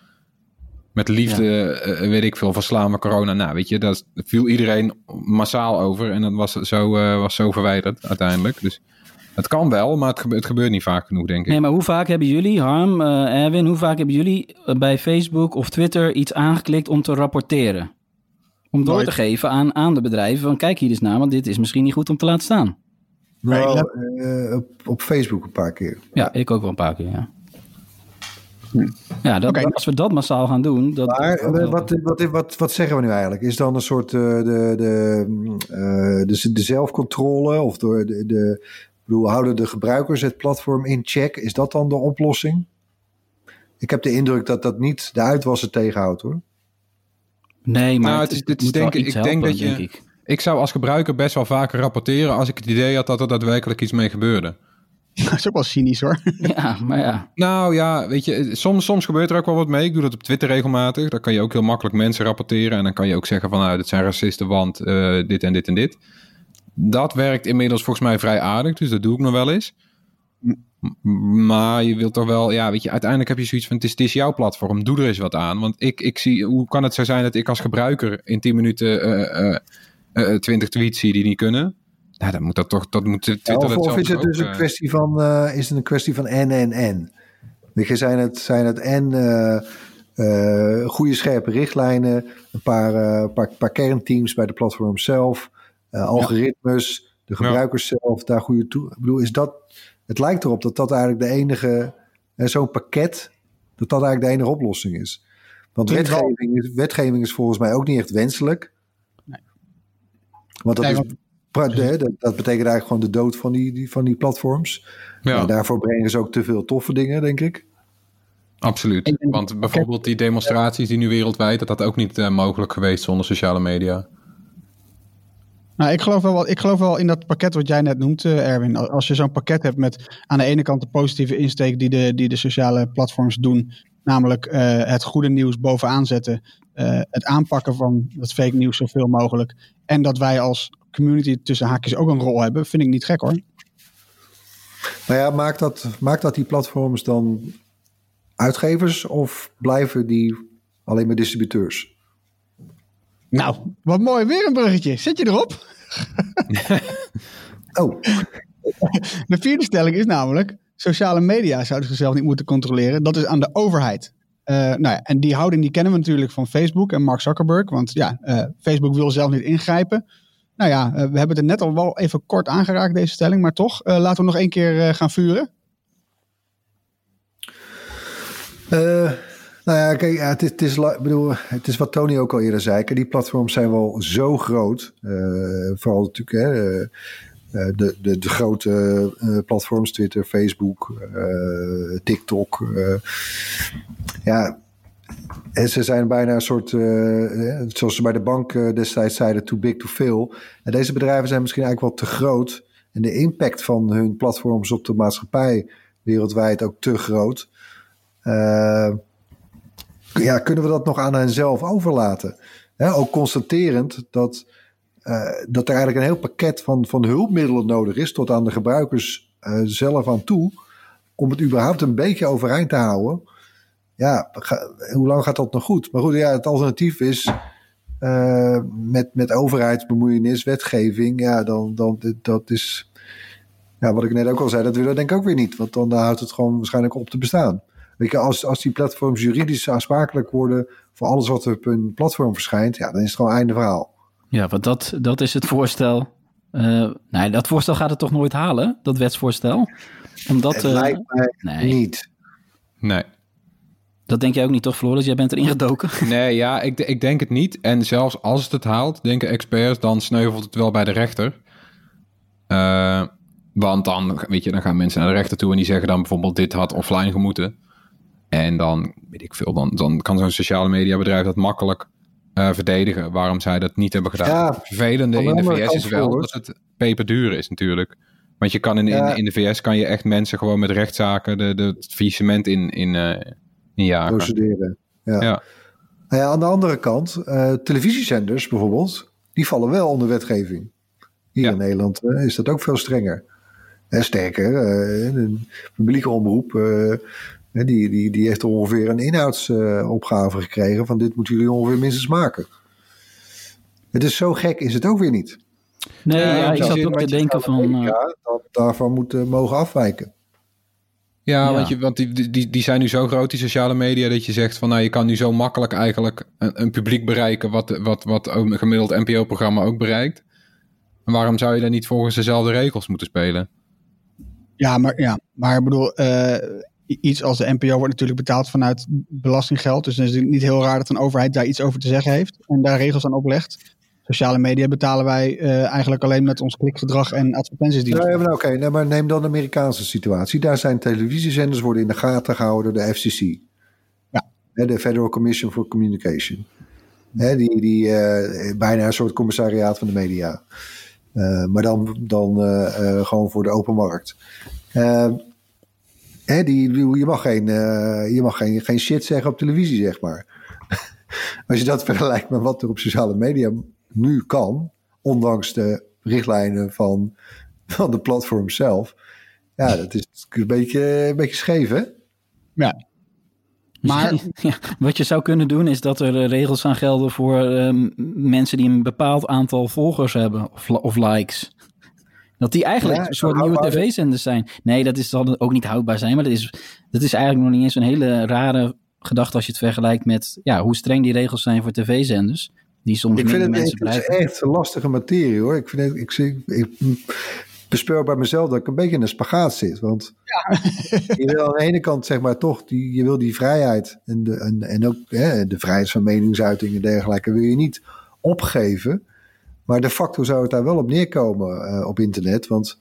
Met liefde, eh, weet ik veel, verslaan we corona. Nou, weet je, daar viel iedereen massaal over en dat was zo, eh, was zo verwijderd uiteindelijk. Dus het kan wel, maar het gebeurt, het gebeurt niet vaak genoeg, denk ik. Nee, maar hoe vaak hebben jullie, Harm, eh, Erwin, hoe vaak hebben jullie eh, bij Facebook of Twitter iets aangeklikt om te rapporteren? Om door Nooit. te geven aan, aan de bedrijven van kijk hier eens naar, want dit is misschien niet goed om te laten staan. Nou, Nee, eh, op, op Facebook een paar keer. Ja, ik ook wel een paar keer, ja. Ja, dat, als we dat massaal gaan doen... Dat, Maar dat- eh, wat, wat, wat, wat zeggen we nu eigenlijk? Is dan een soort eh, de, de, eh, de, de zelfcontrole of door de, de bedoel, houden de gebruikers het platform in check? Is dat dan de oplossing? Ik heb de indruk dat dat niet de uitwassen tegenhoudt hoor. Nee, maar Nou, het, het is- het dit is denk ik- iets ik denk dat je- denk ik. Ik zou als gebruiker best wel vaker rapporteren als ik het idee had dat er daadwerkelijk iets mee gebeurde. [laughs] Dat is ook wel cynisch hoor. [laughs] Ja, maar ja. Nou ja, weet je, soms, soms gebeurt er ook wel wat mee. Ik doe dat op Twitter regelmatig. Daar kan je ook heel makkelijk mensen rapporteren. En dan kan je ook zeggen van, nou, dit zijn racisten, want eh, dit en dit en dit. Dat werkt inmiddels volgens mij vrij aardig, dus dat doe ik nog wel eens. Maar je wilt toch wel, ja, weet je, uiteindelijk heb je zoiets van, het is, het is jouw platform, doe er eens wat aan. Want ik, ik zie, hoe kan het zo zijn dat ik als gebruiker in 10 minuten eh, eh, eh, 20 tweets zie die niet kunnen? Nou, dan moet dat toch, dat moet Twitter of, dat is het ook, dus een eh, kwestie van, eh, is het een kwestie van en en en? Zijn het, zijn het en eh, eh, goede scherpe richtlijnen, een paar, paar, paar kernteams bij de platform zelf, algoritmes, de gebruikers zelf, daar goede toe. Ik bedoel, is dat, het lijkt erop dat dat eigenlijk de enige, zo'n pakket, dat dat eigenlijk de enige oplossing is. Want wetgeving is, wetgeving is volgens mij ook niet echt wenselijk. Want dat, Nee, is, want- pra- hè, dat, dat betekent eigenlijk gewoon de dood van die, die, van die platforms. ja. Ja, daarvoor brengen ze ook te veel toffe dingen, denk ik. Absoluut. Want bijvoorbeeld die demonstraties die nu wereldwijd, dat had ook niet eh, mogelijk geweest zonder sociale media. Nou, ik geloof, wel, ik geloof wel in dat pakket wat jij net noemt, eh, Erwin. Als je zo'n pakket hebt met aan de ene kant de positieve insteek die de, die de sociale platforms doen. Namelijk eh, het goede nieuws bovenaan zetten. eh, het aanpakken van dat fake nieuws zoveel mogelijk. En dat wij als community tussen haakjes ook een rol hebben. Vind ik niet gek hoor. Maar ja, maakt dat, maakt dat die platforms dan uitgevers of blijven die alleen maar distributeurs? Nou, wat mooi. Weer een bruggetje. Zet je erop? [laughs] Oh, [laughs] De vierde stelling is namelijk: sociale media zouden zichzelf niet moeten controleren. Dat is aan de overheid. Eh, nou ja, en die houding die kennen we natuurlijk van Facebook en Mark Zuckerberg. Want ja, eh, Facebook wil zelf niet ingrijpen. Nou ja, eh, we hebben het net al wel even kort aangeraakt, deze stelling. Maar toch, eh, laten we nog één keer eh, gaan vuren. Nou ja, kijk, ja, het, is, het, is, bedoel, het is wat Tony ook al eerder zei. Die platforms zijn wel zo groot. vooral natuurlijk hè, de, de, grote platforms, Twitter, Facebook, TikTok. ja, en ze zijn bijna een soort, eh, zoals ze bij de bank eh, destijds zeiden, too big to fail. En deze bedrijven zijn misschien eigenlijk wel te groot. En de impact van hun platforms op de maatschappij wereldwijd ook te groot. Eh, ja, kunnen we dat nog aan hen zelf overlaten? Ook constaterend dat, dat er eigenlijk een heel pakket van, van hulpmiddelen nodig is, tot aan de gebruikers zelf aan toe, om het überhaupt een beetje overeind te houden. Ja, ga- hoe lang gaat dat nog goed? Maar goed, ja, het alternatief is eh, met, met overheidsbemoeienis, wetgeving, ja, dan, dan dat is. Ja, wat ik net ook al zei, dat willen we denk ik ook weer niet. Want dan houdt het gewoon waarschijnlijk op te bestaan. Weet je, als, als die platforms juridisch aansprakelijk worden voor alles wat er op hun platform verschijnt, ja, dan is het gewoon einde verhaal. Ja, want dat, dat is het voorstel. Eh, nee, dat voorstel gaat het toch nooit halen, dat wetsvoorstel? Omdat, het eh, lijkt mij nee, niet. Nee. Dat denk jij ook niet toch, Floris? Jij bent erin gedoken. [laughs] Nee, ja, ik, ik denk het niet. En zelfs als het het haalt, denken experts, dan sneuvelt het wel bij de rechter. Eh, want dan, weet je, dan gaan mensen naar de rechter toe en die zeggen dan bijvoorbeeld dit had offline gemoeten. En dan, weet ik veel, dan, dan kan zo'n sociale mediabedrijf dat makkelijk eh, verdedigen waarom zij dat niet hebben gedaan. Ja, het vervelende in de VS is wel dat het peperduur is natuurlijk. Want je kan in, Ja. in, in de VS kan je echt mensen gewoon met rechtszaken de, de, het faillissement in, in, eh jagen. Procederen. Ja. Ja. Nou ja, aan de andere kant, eh, televisiezenders bijvoorbeeld, die vallen wel onder wetgeving. Hier Ja. in Nederland eh, is dat ook veel strenger. En sterker, eh, de publieke omroep, eh, die, die, die heeft ongeveer een inhoudsopgave gekregen van dit moeten jullie ongeveer minstens maken. Het is zo gek, is het ook weer niet. Nee, Ja, ja, ik zat ook te denken van... eh, Ja, dat daarvan moeten mogen afwijken. Ja, Ja. want, je, want die, die, die zijn nu zo groot, die sociale media, dat je zegt van nou, je kan nu zo makkelijk eigenlijk een, een publiek bereiken wat, wat, wat ook een gemiddeld NPO-programma ook bereikt. En waarom zou je dan niet volgens dezelfde regels moeten spelen? Ja, maar, ja, maar ik bedoel, eh, iets als de NPO wordt natuurlijk betaald vanuit belastinggeld. Dus dan is het niet heel raar dat een overheid daar iets over te zeggen heeft en daar regels aan oplegt. Sociale media betalen wij eh, eigenlijk alleen met ons klikgedrag en advertenties die. Oké, nee, maar neem dan de Amerikaanse situatie. Daar zijn televisiezenders worden in de gaten gehouden door de FCC. Ja. De Federal Commission for Communication. Hè, die die eh, bijna een soort commissariaat van de media. Eh, maar dan, dan gewoon voor de open markt. Die, je mag, geen, je mag geen, geen shit zeggen op televisie, zeg maar. [laughs] Als je dat vergelijkt met wat er op sociale media nu kan, ondanks de richtlijnen van, van de platform zelf. Ja, dat is een beetje, een beetje scheef, hè? Ja. Maar [laughs] Ja, wat je zou kunnen doen is dat er eh, regels gaan gelden voor ehm, mensen die een bepaald aantal volgers hebben of, li- of likes. Dat die eigenlijk Ja, een soort nieuwe tv-zenders zijn. Nee, dat is, zal ook niet houdbaar zijn, maar dat is, dat is eigenlijk nog niet eens een hele rare gedachte als je het vergelijkt met ja, hoe streng die regels zijn voor tv-zenders. Die soms Ik vind minder het, mensen het is echt een lastige materie, hoor. Ik, vind het, ik, zie- ik, bespeur bij mezelf dat ik een beetje in een spagaat zit. Want [laughs] je wil aan de ene kant, zeg maar, toch, die, je wil die vrijheid en, de, en, en ook hè, de vrijheid van meningsuiting en dergelijke, wil je niet opgeven. Maar de facto zou het daar wel op neerkomen eh, op internet. Want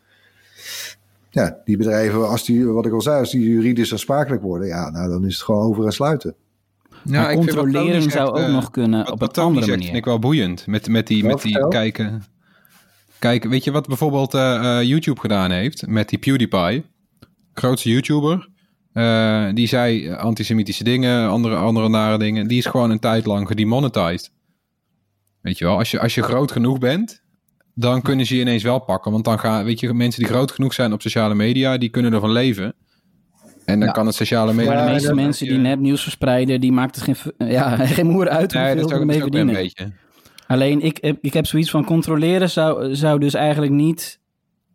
ja, die bedrijven, als die, wat ik al zei, als die juridisch aansprakelijk worden, ja, nou dan is het gewoon over en sluiten. Maar ik vind wat controleren zou ook eh, nog kunnen op een andere manier. vind ik wel boeiend. Met, met die, Ja, met die kijken. Kijk, weet je wat bijvoorbeeld eh, eh, YouTube gedaan heeft met die PewDiePie? Grootste YouTuber. Eh, die zei antisemitische dingen, andere, andere nare dingen. Die is gewoon een tijd lang gedemonetized. Weet je wel, als je, als je groot genoeg bent, dan kunnen ze je ineens wel pakken. Want dan gaan, weet je, mensen die groot genoeg zijn op sociale media, die kunnen ervan leven. En dan Ja. kan het sociale media... Maar de meeste mensen die nepnieuws verspreiden, die maakt het geen, ja, [laughs] geen moer uit Nee, hoeveel ze ermee weer een verdienen. beetje. Alleen ik, heb- ik heb zoiets van controleren zou, zou dus eigenlijk niet,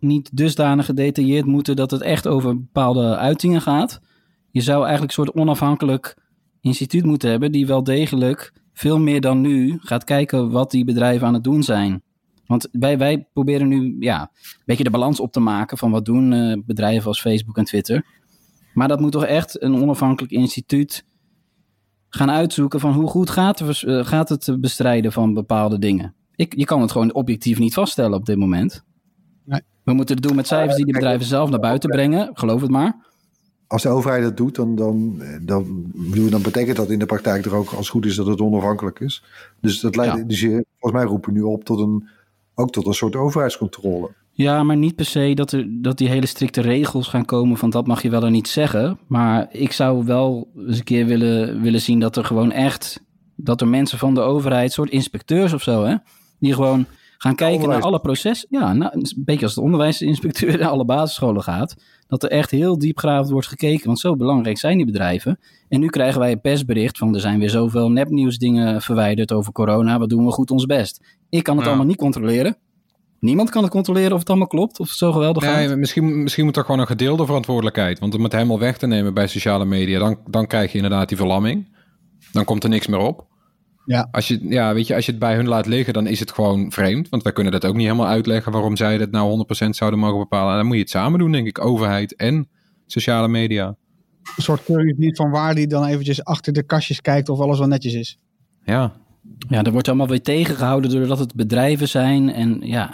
niet dusdanig gedetailleerd moeten dat het echt over bepaalde uitingen gaat. Je zou eigenlijk een soort onafhankelijk instituut moeten hebben die wel degelijk veel meer dan nu gaat kijken wat die bedrijven aan het doen zijn. Want wij, wij proberen nu ja, een beetje de balans op te maken van wat doen eh, bedrijven als Facebook en Twitter. Maar dat moet toch echt een onafhankelijk instituut gaan uitzoeken van hoe goed gaat, eh, gaat het bestrijden van bepaalde dingen. Ik, je kan het gewoon objectief niet vaststellen op dit moment. Nee. We moeten het doen met cijfers die de bedrijven zelf naar buiten brengen. Geloof het maar. Als de overheid dat doet, dan, dan, dan, dan betekent dat in de praktijk toch ook als goed is dat het onafhankelijk is. Dus, dat leidt, Ja. dus je, volgens mij roepen we nu op tot een, ook tot een soort overheidscontrole. Ja, maar niet per se dat, er, dat die hele strikte regels gaan komen van dat mag je wel en niet zeggen. Maar ik zou wel eens een keer willen, willen zien dat er gewoon echt, dat er mensen van de overheid, soort inspecteurs of zo, hè, die gewoon gaan kijken Onderwijs. naar alle processen. Ja, nou, een beetje als de onderwijsinspecteur naar alle basisscholen gaat. Dat er echt heel diepgravend wordt gekeken, want zo belangrijk zijn die bedrijven. En nu krijgen wij een persbericht van er zijn weer zoveel nepnieuwsdingen verwijderd over corona. Wat doen we goed ons best? Ik kan het Ja. allemaal niet controleren. Niemand kan het controleren of het allemaal klopt, of het zo geweldig gaat. Nee, misschien, misschien moet er gewoon een gedeelde verantwoordelijkheid. Want om het helemaal weg te nemen bij sociale media, dan, dan krijg je inderdaad die verlamming. Dan komt er niks meer op. Ja. Als je, ja, weet je, als je het bij hun laat liggen, dan is het gewoon vreemd. Want wij kunnen dat ook niet helemaal uitleggen waarom zij dat nou 100% zouden mogen bepalen. En dan moet je het samen doen, denk ik. Overheid en sociale media. Een soort keuringsdienst van waar die dan eventjes achter de kastjes kijkt of alles wel netjes is. Ja, Ja, dat wordt allemaal weer tegengehouden doordat het bedrijven zijn en ja,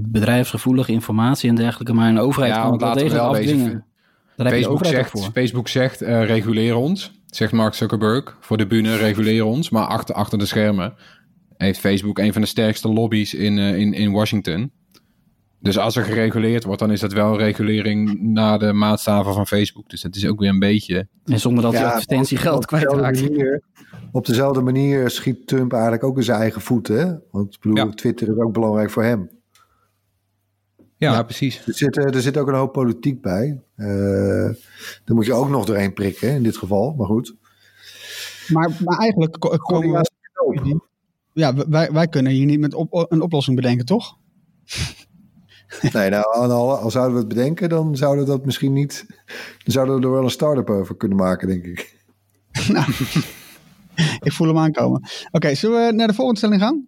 bedrijfsgevoelige informatie en dergelijke. Maar een overheid Ja, kan degelijk wel wezen, afdwingen. Daar heb je de Facebook zegt, voor. Facebook zegt eh, reguleer ons. Zegt Mark Zuckerberg voor de bühne, reguleer ons. Maar achter, achter de schermen heeft Facebook een van de sterkste lobby's in, eh, in, in Washington. Dus als er gereguleerd wordt, dan is dat wel regulering naar de maatstaven van Facebook. Dus dat is ook weer een beetje... En zonder dat je Ja, advertentiegeld op dezelfde kwijtraakt. manier- Op dezelfde manier schiet Trump eigenlijk ook in zijn eigen voeten. Hè? Want ik bedoel, Ja. Twitter is ook belangrijk voor hem. Ja, precies. Er zit, eh, er zit ook een hoop politiek bij. Eh daar moet je ook nog doorheen prikken, hè, in dit geval. Maar goed. Maar, maar eigenlijk ko- komen we... Ja, wij, wij kunnen hier niet met op, een oplossing bedenken, toch? [laughs] Nee, nou, al, al zouden we het bedenken, dan zouden we dat misschien niet. Dan zouden we er wel een start-up over kunnen maken, denk ik. [laughs] [laughs] [laughs] Ik voel hem aankomen. Oké, zullen we naar de volgende stelling gaan?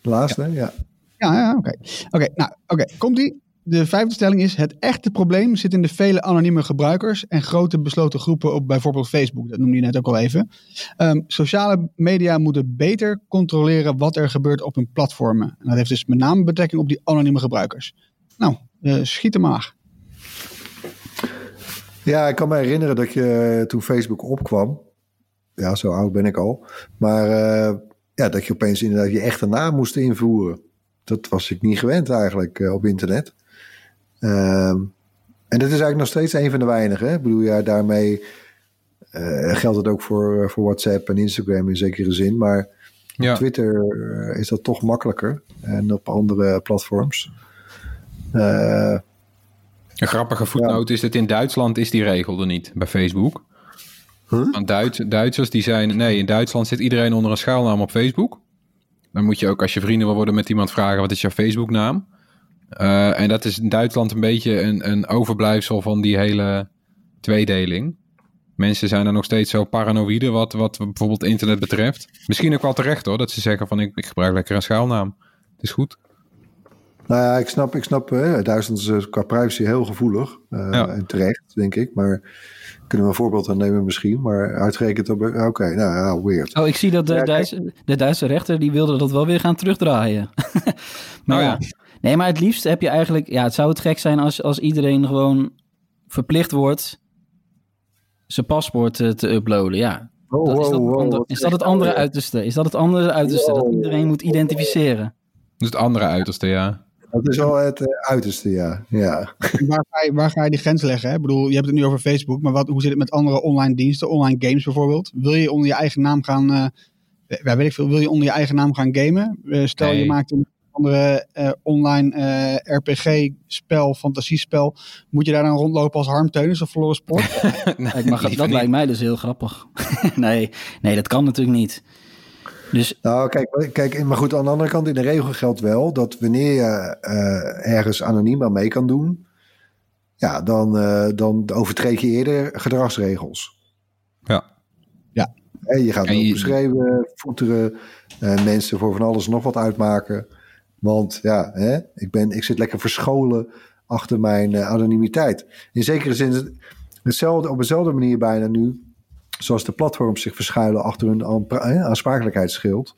De laatste, ja. Ja, ja oké. Oké, nou, oké, komt-ie. De vijfde stelling is: het echte probleem zit in de vele anonieme gebruikers en grote besloten groepen op bijvoorbeeld Facebook. Dat noemde je net ook al even. Ehm, sociale media moeten beter controleren wat er gebeurt op hun platformen. En dat heeft dus met name betrekking op die anonieme gebruikers. Nou, eh, schiet er maar. Ja, ik kan me herinneren dat je eh, toen Facebook opkwam. Ja, zo oud ben ik al. Maar eh, ja, dat je opeens inderdaad je echte naam moest invoeren. Dat was ik niet gewend eigenlijk eh, op internet. Ehm, en dat is eigenlijk nog steeds een van de weinigen. hè. Ik bedoel, ja, daarmee eh, geldt het ook voor, voor WhatsApp en Instagram in zekere zin. Maar Ja. op Twitter is dat toch makkelijker. En op andere platforms. Een grappige voetnoot is dat in Duitsland is die regel er niet bij Facebook. Huh? Want Duits, Duitsers die zijn... Nee, in Duitsland zit iedereen onder een schuilnaam op Facebook. Dan moet je ook als je vrienden wil worden met iemand vragen... wat is jouw Facebooknaam? Eh en dat is in Duitsland een beetje een, een overblijfsel van die hele tweedeling. Mensen zijn er nog steeds zo paranoïde wat, wat bijvoorbeeld internet betreft. Misschien ook wel terecht hoor, dat ze zeggen van ik, ik gebruik lekker een schuilnaam. Het is goed. Nou ja, ik snap, ik snap hè, Duitsland is eh, qua privacy heel gevoelig. eh, Ja. En terecht, denk ik. Maar kunnen we een voorbeeld aan nemen misschien. Maar uitgerekend op... Oké, nou ja, weird. Oh, ik zie dat de, Ja. Duitse, de Duitse rechter die wilde dat wel weer gaan terugdraaien. [laughs] maar Oh ja. ja. Nee, maar het liefst heb je eigenlijk... Ja, het zou het gek zijn als, als iedereen gewoon verplicht wordt zijn paspoort eh, te uploaden. Ja, Oh, dat, is, dat, wow, wow, ander- wat is dat het andere uiterste? Is dat het andere uiterste? Dat iedereen moet identificeren? Dus het andere uiterste, ja. Dat is wel het eh, uiterste, ja. ja. Waar ga, je, waar ga je die grens leggen? Hè? Ik bedoel, je hebt het nu over Facebook, maar wat, hoe zit het met andere online diensten, online games bijvoorbeeld? Wil je onder je eigen naam gaan, eh, ja, weet ik veel, wil je onder je eigen naam gaan gamen? Eh, stel je Nee. maakt een andere eh, online eh, RPG-spel, fantasiespel. Moet je daar dan rondlopen als Harm Teunis of Floris Sport? [laughs] Ik mag, dat lijkt mij dus heel grappig. [laughs] nee, nee, dat kan natuurlijk niet. Dus Nou, kijk, kijk, maar goed, aan de andere kant, in de regel geldt wel dat wanneer je eh, ergens anoniem aan mee kan doen, ja, dan, eh, dan overtreed je eerder gedragsregels. Ja. Hè, je gaat En je- beschrijven, voeteren, eh, mensen voor van alles en nog wat uitmaken. Want ja, hè, ik, ben, ik zit lekker verscholen achter mijn eh, anonimiteit. In zekere zin hetzelfde, op dezelfde manier bijna nu, zoals de platforms zich verschuilen achter hun aansprakelijkheidsschild,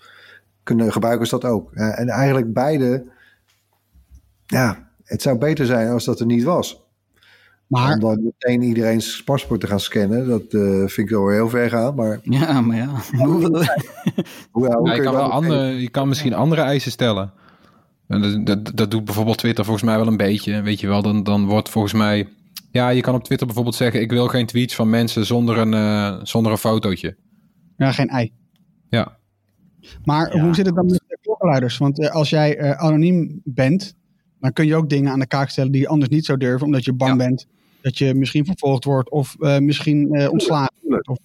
kunnen gebruikers dat ook. En eigenlijk beide, ja, het zou beter zijn als dat er niet was. Maar Om dan meteen iedereen's paspoort te gaan scannen, dat eh, vind ik wel heel ver gaan. Maar ja, maar ja. [laughs] Je, kan je wel dan andere, je kan misschien andere eisen stellen. En dat, dat, dat doet bijvoorbeeld Twitter volgens mij wel een beetje. Weet je wel, dan, dan wordt volgens mij... Ja, je kan op Twitter bijvoorbeeld zeggen... ik wil geen tweets van mensen zonder een, eh, zonder een fotootje. ja, geen ei. Ja. Maar Ja. hoe zit het dan met de klokkenluiders? Want eh, als jij eh, anoniem bent, dan kun je ook dingen aan de kaak stellen die je anders niet zou durven, omdat je bang Ja. bent dat je misschien vervolgd wordt of eh, misschien eh, ontslagen. Of,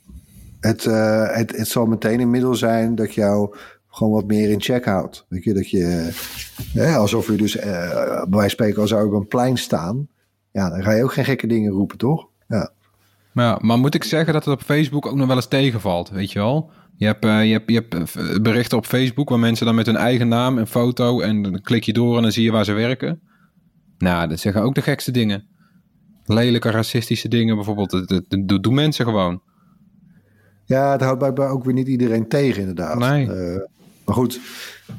Het, eh, het, het zal meteen een middel zijn dat jou gewoon wat meer in check houdt. Weet je, dat je, eh, alsof je dus, eh, bij wijze van spreken, als zou op een plein staan. Ja, dan ga je ook geen gekke dingen roepen, toch? Ja. Maar, ja, maar moet ik zeggen dat het op Facebook ook nog wel eens tegenvalt, weet je wel? Je hebt, eh, je hebt, je hebt eh, berichten op Facebook waar mensen dan met hun eigen naam en foto... en dan klik je door en dan zie je waar ze werken. Nou, dat zeggen ook de gekste dingen. Lelijke, racistische dingen bijvoorbeeld. Dat, dat, dat doen mensen gewoon. ja, het houdt blijkbaar ook weer niet iedereen tegen, inderdaad. Nee. Eh, maar goed,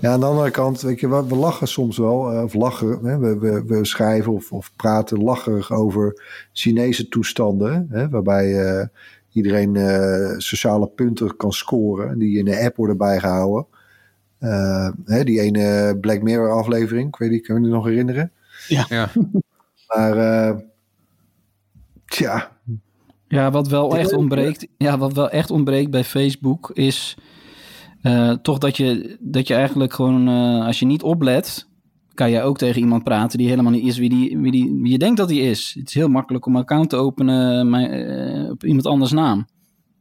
ja, aan de andere kant, weet je, we, we lachen soms wel, eh, of lachen. Hè, we, we, we schrijven of, of praten lacherig over Chinese toestanden, hè, waarbij eh, iedereen eh, sociale punten kan scoren, en die in de app worden bijgehouden. Eh, hè, die ene Black Mirror aflevering, ik weet niet, kan je me nog herinneren? Ja. Maar, eh, tja, Ja, wat wel echt ontbreekt, ja, wat wel echt ontbreekt bij Facebook is eh, toch dat je, dat je eigenlijk gewoon, eh, als je niet oplet, kan je ook tegen iemand praten die helemaal niet is wie, die, wie, die, wie je denkt dat hij is. Het is heel makkelijk om een account te openen maar, eh, op iemand anders naam.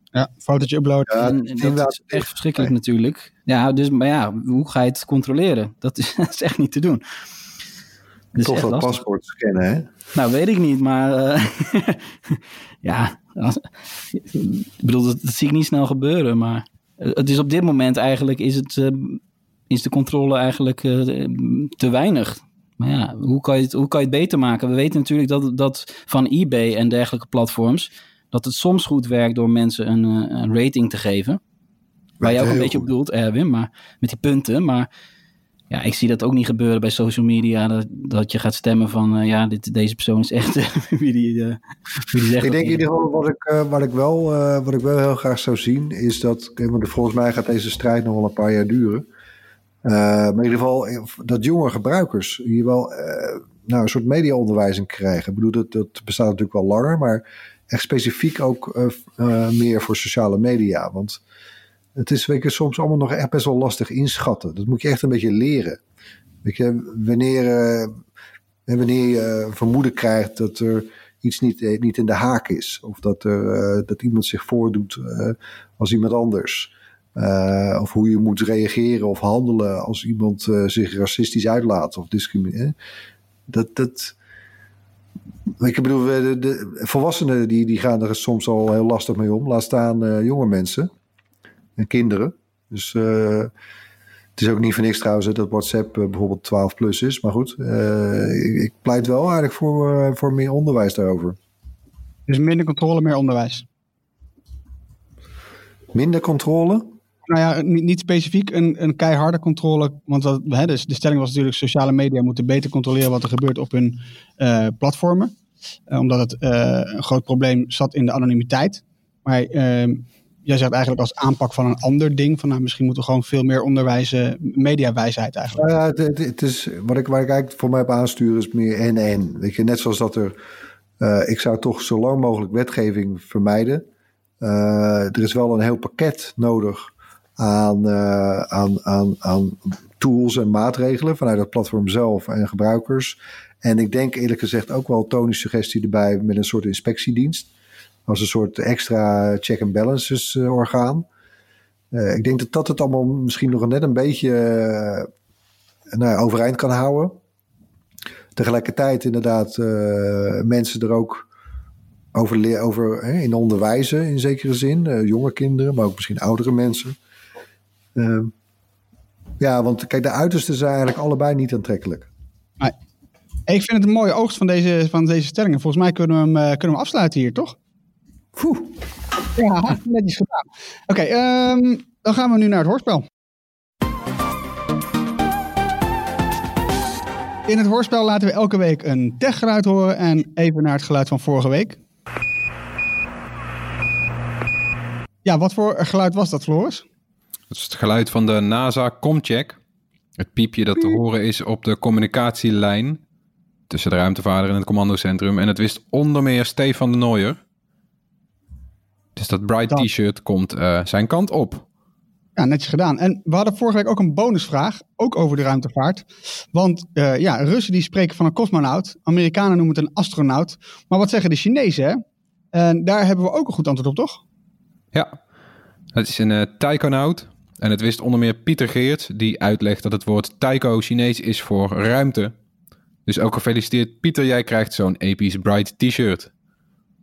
ja, fotootje uploaden. Ja, en dat inderdaad is echt verschrikkelijk natuurlijk. Ja, dus, maar ja, hoe ga je het controleren? Dat is, [laughs] dat is echt niet te doen. Toch dat lastig. paspoort scannen, hè? Nou, weet ik niet, maar eh, [laughs] ja, als- ik bedoel, dat, dat zie ik niet snel gebeuren, maar het is op dit moment eigenlijk, is, het, eh, is de controle eigenlijk eh, te weinig. Maar ja, hoe kan, je het, hoe kan je het beter maken? We weten natuurlijk dat, dat van eBay en dergelijke platforms, dat het soms goed werkt door mensen een, eh, een rating te geven. Waar je ook een beetje op bedoelt, Erwin, maar met die punten. Maar ja, ik zie dat ook niet gebeuren bij social media. Dat, dat je gaat stemmen van, eh, ja, dit, deze persoon is echt [laughs] wie die, eh, wie die zegt. Ik denk in ieder geval, wat ik, eh, wat ik, wel, eh, wat ik wel heel graag zou zien, is dat, want volgens mij gaat deze strijd nog wel een paar jaar duren. Eh, maar in ieder geval, eh, dat jonge gebruikers hier wel eh, nou, een soort mediaonderwijzing krijgen. Ik bedoel, dat, dat bestaat natuurlijk wel langer, maar echt specifiek ook eh, eh, meer voor sociale media. Want het is weet soms allemaal nog best wel lastig inschatten. Dat moet je echt een beetje leren. Weet je, wanneer, en wanneer je eh, vermoeden krijgt dat er iets niet, eh, niet in de haak is. Of dat, er, dat iemand zich voordoet als iemand anders. Of hoe je moet reageren of handelen als iemand zich racistisch uitlaat of discrimineert. Dat, dat, ik bedoel, de, de volwassenen die, die gaan er soms al heel lastig mee om. Laat staan jonge mensen en kinderen. Dus eh, het is ook niet voor niks trouwens dat WhatsApp eh, bijvoorbeeld 12 plus is. Maar goed, eh, ik, ik pleit wel eigenlijk voor, voor meer onderwijs daarover. Dus minder controle, meer onderwijs. Minder controle? Nou ja, niet, niet specifiek een, een keiharde controle. Want dat, hè, dus de stelling was natuurlijk: sociale media moeten beter controleren wat er gebeurt op hun platformen. Omdat het een groot probleem zat in de anonimiteit. Maar ehm, jij zegt eigenlijk als aanpak van een ander ding. Van nou, misschien moeten we gewoon veel meer onderwijzen, mediawijsheid eigenlijk. Ja, het, het, is, wat, ik, waar ik eigenlijk voor mij op aanstuur is meer en-en. Weet je, net zoals dat er... Uh, ik zou toch zo lang mogelijk wetgeving vermijden. Uh, er is wel een heel pakket nodig aan, uh, aan, aan, aan tools en maatregelen vanuit het platform zelf en gebruikers. En ik denk eerlijk gezegd ook wel Tony's suggestie erbij met een soort inspectiedienst. Als een soort extra check and balances uh, orgaan. Uh, ik denk dat dat het allemaal misschien nog net een beetje uh, nou, overeind kan houden. Tegelijkertijd inderdaad mensen er ook over, over hè, in onderwijzen in zekere zin. jonge kinderen, maar ook misschien oudere mensen. Ehm, ja, want kijk, de uitersten zijn eigenlijk allebei niet aantrekkelijk. Ik vind het een mooie oogst van deze, van deze stellingen. Volgens mij kunnen we hem, kunnen we afsluiten hier, toch? Poeh. Ja, netjes gedaan. Oké, okay, um, dan gaan we nu naar het hoorspel. In het hoorspel laten we elke week een techgeluid horen en even naar het geluid van vorige week. Ja, wat voor geluid was dat, Floris? Dat is het geluid van de NASA Comcheck. Het piepje dat te horen is op de communicatielijn tussen de ruimtevaarder en het commandocentrum. En het wist onder meer Stefan de Nooier. Dus dat Bright T-shirt komt uh, zijn kant op. Ja, netjes gedaan. En we hadden vorige week ook een bonusvraag, ook over de ruimtevaart. Want uh, ja, Russen die spreken van een cosmonaut, Amerikanen noemen het een astronaut. Maar wat zeggen de Chinezen? Hè? En daar hebben we ook een goed antwoord op, toch? Ja, het is een uh, taikonaut. En het wist onder meer Pieter Geert, die uitlegt dat het woord taiko Chinees is voor ruimte. Dus ook gefeliciteerd Pieter, jij krijgt zo'n episch Bright t-shirt.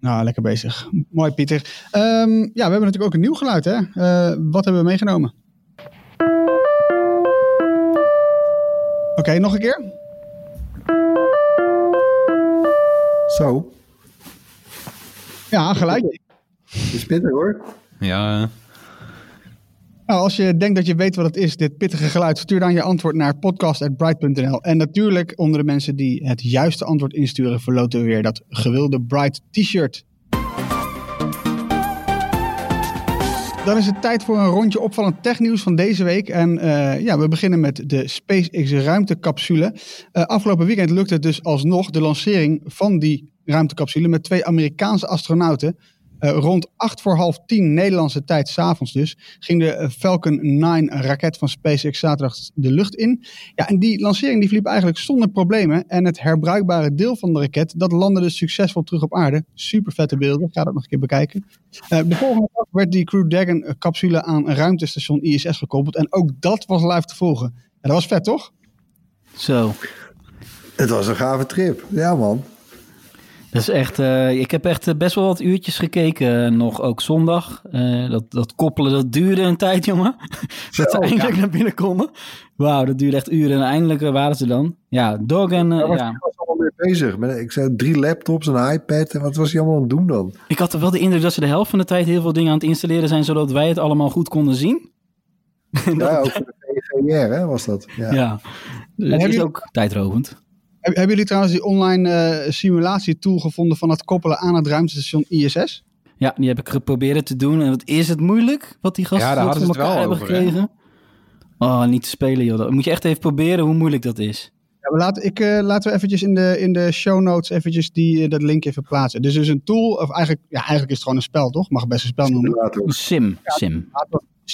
Nou, lekker bezig. Mooi Pieter. Um, ja, we hebben natuurlijk ook een nieuw geluid hè. Uh, wat hebben we meegenomen? Oké, okay, nog een keer. Zo. Ja, geluid. is pittig hoor. Ja. Nou, als je denkt dat je weet wat het is, dit pittige geluid, stuur dan je antwoord naar podcast.bright.nl. En natuurlijk, onder de mensen die het juiste antwoord insturen, verloten we weer dat gewilde Bright t-shirt. Dan is het tijd voor een rondje opvallend technieuws van deze week. En uh, ja, we beginnen met de SpaceX ruimtecapsule. Uh, afgelopen weekend lukte het dus alsnog de lancering van die ruimtecapsule met twee Amerikaanse astronauten. Uh, rond acht voor half tien Nederlandse tijd, s'avonds dus, ging de Falcon 9 raket van SpaceX zaterdag de lucht in. Ja, en die lancering die verliep eigenlijk zonder problemen. En het herbruikbare deel van de raket, dat landde dus succesvol terug op aarde. Super vette beelden, ik ga dat nog een keer bekijken. Uh, de volgende dag werd die Crew Dragon capsule aan ruimtestation ISS gekoppeld. En ook dat was live te volgen. En dat was vet, toch? Zo. Het was een gave trip. Ja, man. Dat is echt, uh, ik heb echt best wel wat uurtjes gekeken, nog ook zondag. Uh, dat, dat koppelen, dat duurde een tijd, jongen. [laughs] dat ze eindelijk naar binnen konden. Wauw, dat duurde echt uren. En eindelijk waren ze dan. Ja, Dog en... Uh, ja, ja. was allemaal mee bezig. Ik zei drie laptops, een iPad. En wat was hij allemaal aan het doen dan? Ik had wel de indruk dat ze de helft van de tijd heel veel dingen aan het installeren zijn, zodat wij het allemaal goed konden zien. [laughs] ja, ook voor de VVR hè, was dat. Ja, ja. Dus dat is ook tijdrovend. Hebben jullie trouwens die online uh, simulatietool gevonden van het koppelen aan het ruimtestation ISS? Ja, die heb ik geprobeerd te doen. En wat is het moeilijk wat die gasten ja, daar van elkaar hebben over, gekregen? Hè? Oh, niet te spelen joh. Dat moet je echt even proberen hoe moeilijk dat is. Ja, maar laat, ik, uh, laten we eventjes in de, in de show notes eventjes die, uh, dat link even plaatsen. Dus is een tool, of eigenlijk, ja, eigenlijk is het gewoon een spel, toch? Mag best een spel noemen. Een sim, ja, sim.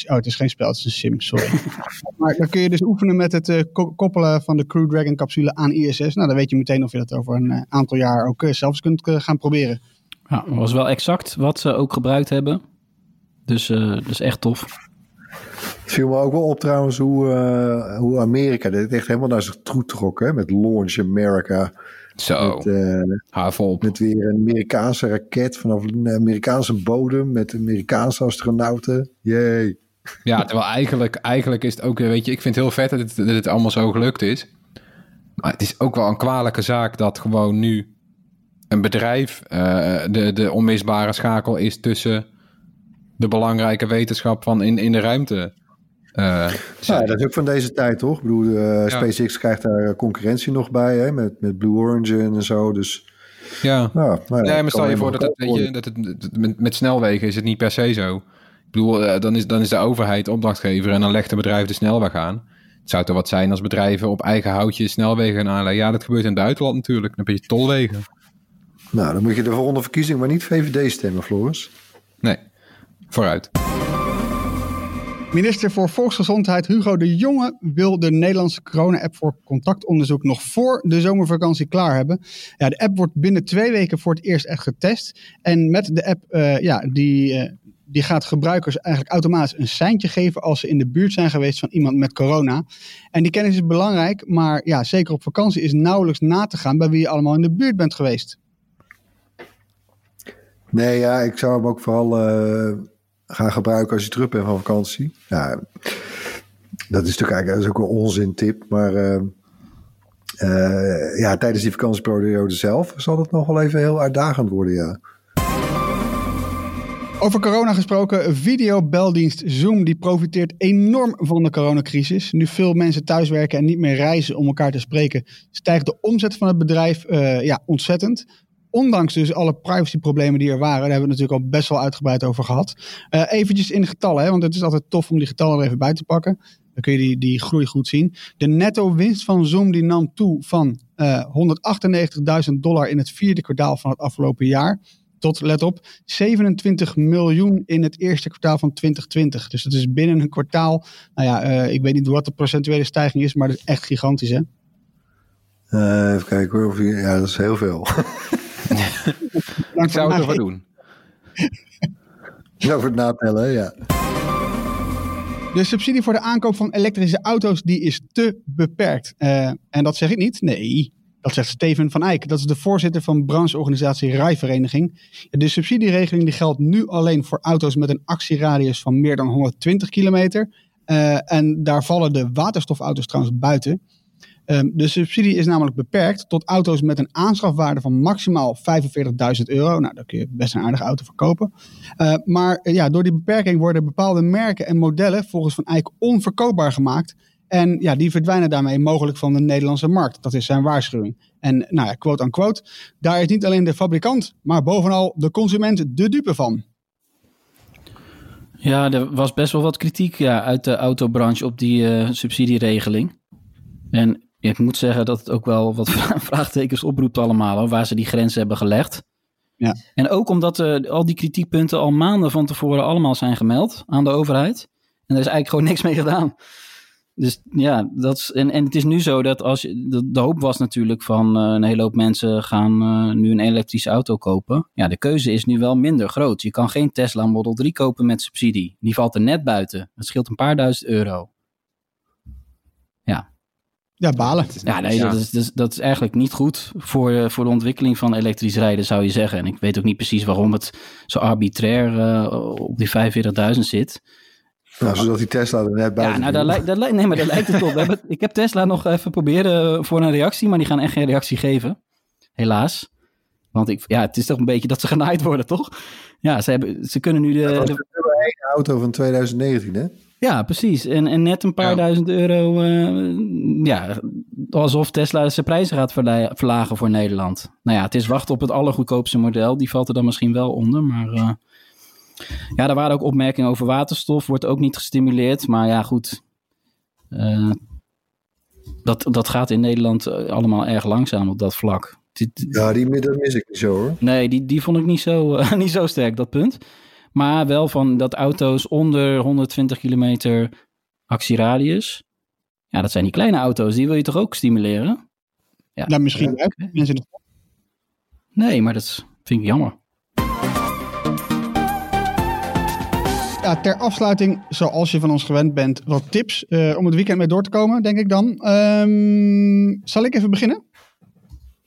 Oh, het is geen spel, het is een sim, sorry. [laughs] maar dan kun je dus oefenen met het uh, koppelen van de Crew Dragon capsule aan ISS. Nou, dan weet je meteen of je dat over een uh, aantal jaar ook uh, zelfs kunt gaan proberen. Ja, dat was wel exact wat ze ook gebruikt hebben. Dus dat is echt tof. Het viel me ook wel op trouwens hoe, hoe Amerika dit echt helemaal naar zich toe trok. Hè? Met Launch America. Zo, met, uh, op. Met weer een Amerikaanse raket vanaf een Amerikaanse bodem met Amerikaanse astronauten. Jee. Ja, terwijl eigenlijk, eigenlijk is het ook, weet je, ik vind het heel vet dat het, dat het allemaal zo gelukt is. Maar het is ook wel een kwalijke zaak dat gewoon nu een bedrijf uh, de, de onmisbare schakel is tussen de belangrijke wetenschap van in, in de ruimte. Uh, ja, dat is ook van deze tijd, toch? Ik bedoel, uh, SpaceX krijgt daar concurrentie nog bij, hè? Met, met Blue Origin en zo, dus... Ja, nou, nou ja, nee, maar stel je voor dat, het, weet je, dat het met, met snelwegen is het niet per se zo. bedoel, eh, dan, is, dan is de overheid opdrachtgever en dan legt de bedrijf de snelweg aan. Het zou toch wat zijn als bedrijven op eigen houtje snelwegen gaan aanleggen. Ja, dat gebeurt in Duitsland natuurlijk. Dan heb je tolwegen. Nou, dan moet je de volgende verkiezing maar niet VVD stemmen, Floris. Nee, vooruit. Minister voor Volksgezondheid Hugo de Jonge wil de Nederlandse corona-app voor contactonderzoek nog voor de zomervakantie klaar hebben. Ja, de app wordt binnen twee weken voor het eerst echt getest. En met de app, eh, ja, die, eh, die gaat gebruikers eigenlijk automatisch een seintje geven als ze in de buurt zijn geweest van iemand met corona. En die kennis is belangrijk, maar ja, zeker op vakantie is nauwelijks na te gaan bij wie je allemaal in de buurt bent geweest. Nee, ja, ik zou hem ook vooral eh, gaan gebruiken als je terug bent van vakantie. Ja, dat is natuurlijk eigenlijk ook een onzin tip, maar eh, eh, ja, tijdens die vakantieperiode zelf zal het nog wel even heel uitdagend worden, ja. Over corona gesproken, videobeldienst Zoom die profiteert enorm van de coronacrisis. Nu veel mensen thuiswerken en niet meer reizen om elkaar te spreken, stijgt de omzet van het bedrijf uh, ja, ontzettend. Ondanks dus alle privacyproblemen die er waren, daar hebben we het natuurlijk al best wel uitgebreid over gehad. Uh, eventjes in getallen, hè, want het is altijd tof om die getallen er even bij te pakken. Dan kun je die, die groei goed zien. De netto winst van Zoom die nam toe van uh, 198.000 dollar in het vierde kwartaal van het afgelopen jaar tot, let op, 27 miljoen in het eerste kwartaal van 2020. Dus dat is binnen een kwartaal. Nou ja, uh, ik weet niet wat de procentuele stijging is, maar dat is echt gigantisch, hè? Even kijken hoor. Ja, dat is heel veel. [laughs] [laughs] ik zou het ervoor doen. Over het natellen, ja. De subsidie voor de aankoop van elektrische auto's die is te beperkt. Uh, en dat zeg ik niet. Nee, dat zegt Steven van Eyck. Dat is de voorzitter van brancheorganisatie Rijvereniging. De subsidieregeling die geldt nu alleen voor auto's met een actieradius van meer dan 120 kilometer. Uh, en daar vallen de waterstofauto's trouwens buiten. Um, de subsidie is namelijk beperkt tot auto's met een aanschafwaarde van maximaal 45.000 euro. Nou, daar kun je best een aardige auto verkopen. Uh, maar uh, ja, door die beperking worden bepaalde merken en modellen volgens Van Eyck onverkoopbaar gemaakt. En ja, die verdwijnen daarmee mogelijk van de Nederlandse markt. Dat is zijn waarschuwing. En nou ja, quote unquote, daar is niet alleen de fabrikant, maar bovenal de consument de dupe van. Ja, er was best wel wat kritiek ja, uit de autobranche op die uh, subsidieregeling. En ik moet zeggen dat het ook wel wat [laughs] vraagtekens oproept allemaal, waar ze die grenzen hebben gelegd. Ja. En ook omdat uh, al die kritiekpunten al maanden van tevoren allemaal zijn gemeld aan de overheid. En er is eigenlijk gewoon niks mee gedaan. Dus ja, dat is, en, en het is nu zo dat als je, de, de hoop was natuurlijk van uh, een hele hoop mensen gaan uh, nu een elektrische auto kopen. Ja, de keuze is nu wel minder groot. Je kan geen Tesla Model 3 kopen met subsidie. Die valt er net buiten. Dat scheelt een paar duizend euro. Ja. Balen. Ja, nee, ja. Dat, is, dat, is, dat is eigenlijk niet goed voor, uh, voor de ontwikkeling van elektrisch rijden, zou je zeggen. En ik weet ook niet precies waarom het zo arbitrair uh, op die 45.000 zit. Nou, zodat die Tesla er net bij Ja, nou, daar lijkt, daar lijkt, nee, maar daar lijkt het op. Hebben, ik heb Tesla nog even proberen voor een reactie, maar die gaan echt geen reactie geven. Helaas. Want ik, ja, het is toch een beetje dat ze genaaid worden, toch? Ja, ze, hebben, ze kunnen nu de... Dat de een auto van 2019, hè? Ja, precies. En, en net een paar ja. duizend euro, uh, ja, alsof Tesla zijn prijzen gaat verlagen voor Nederland. Nou ja, het is wachten op het allergoedkoopste model. Die valt er dan misschien wel onder, maar... Uh, ja, er waren ook opmerkingen over waterstof. Wordt ook niet gestimuleerd. Maar ja, goed. Uh, dat, dat gaat in Nederland allemaal erg langzaam op dat vlak. Ja, die dat mis ik niet zo hoor. Nee, die, die vond ik niet zo, uh, [laughs] niet zo sterk, dat punt. Maar wel van dat auto's onder 120 kilometer actieradius. Ja, dat zijn die kleine auto's. Die wil je toch ook stimuleren? Ja, nou, misschien ja. ook. Mensen... Nee, maar dat vind ik jammer. Ja, ter afsluiting, zoals je van ons gewend bent, wat tips uh, om het weekend mee door te komen, denk ik dan. Um, zal ik even beginnen?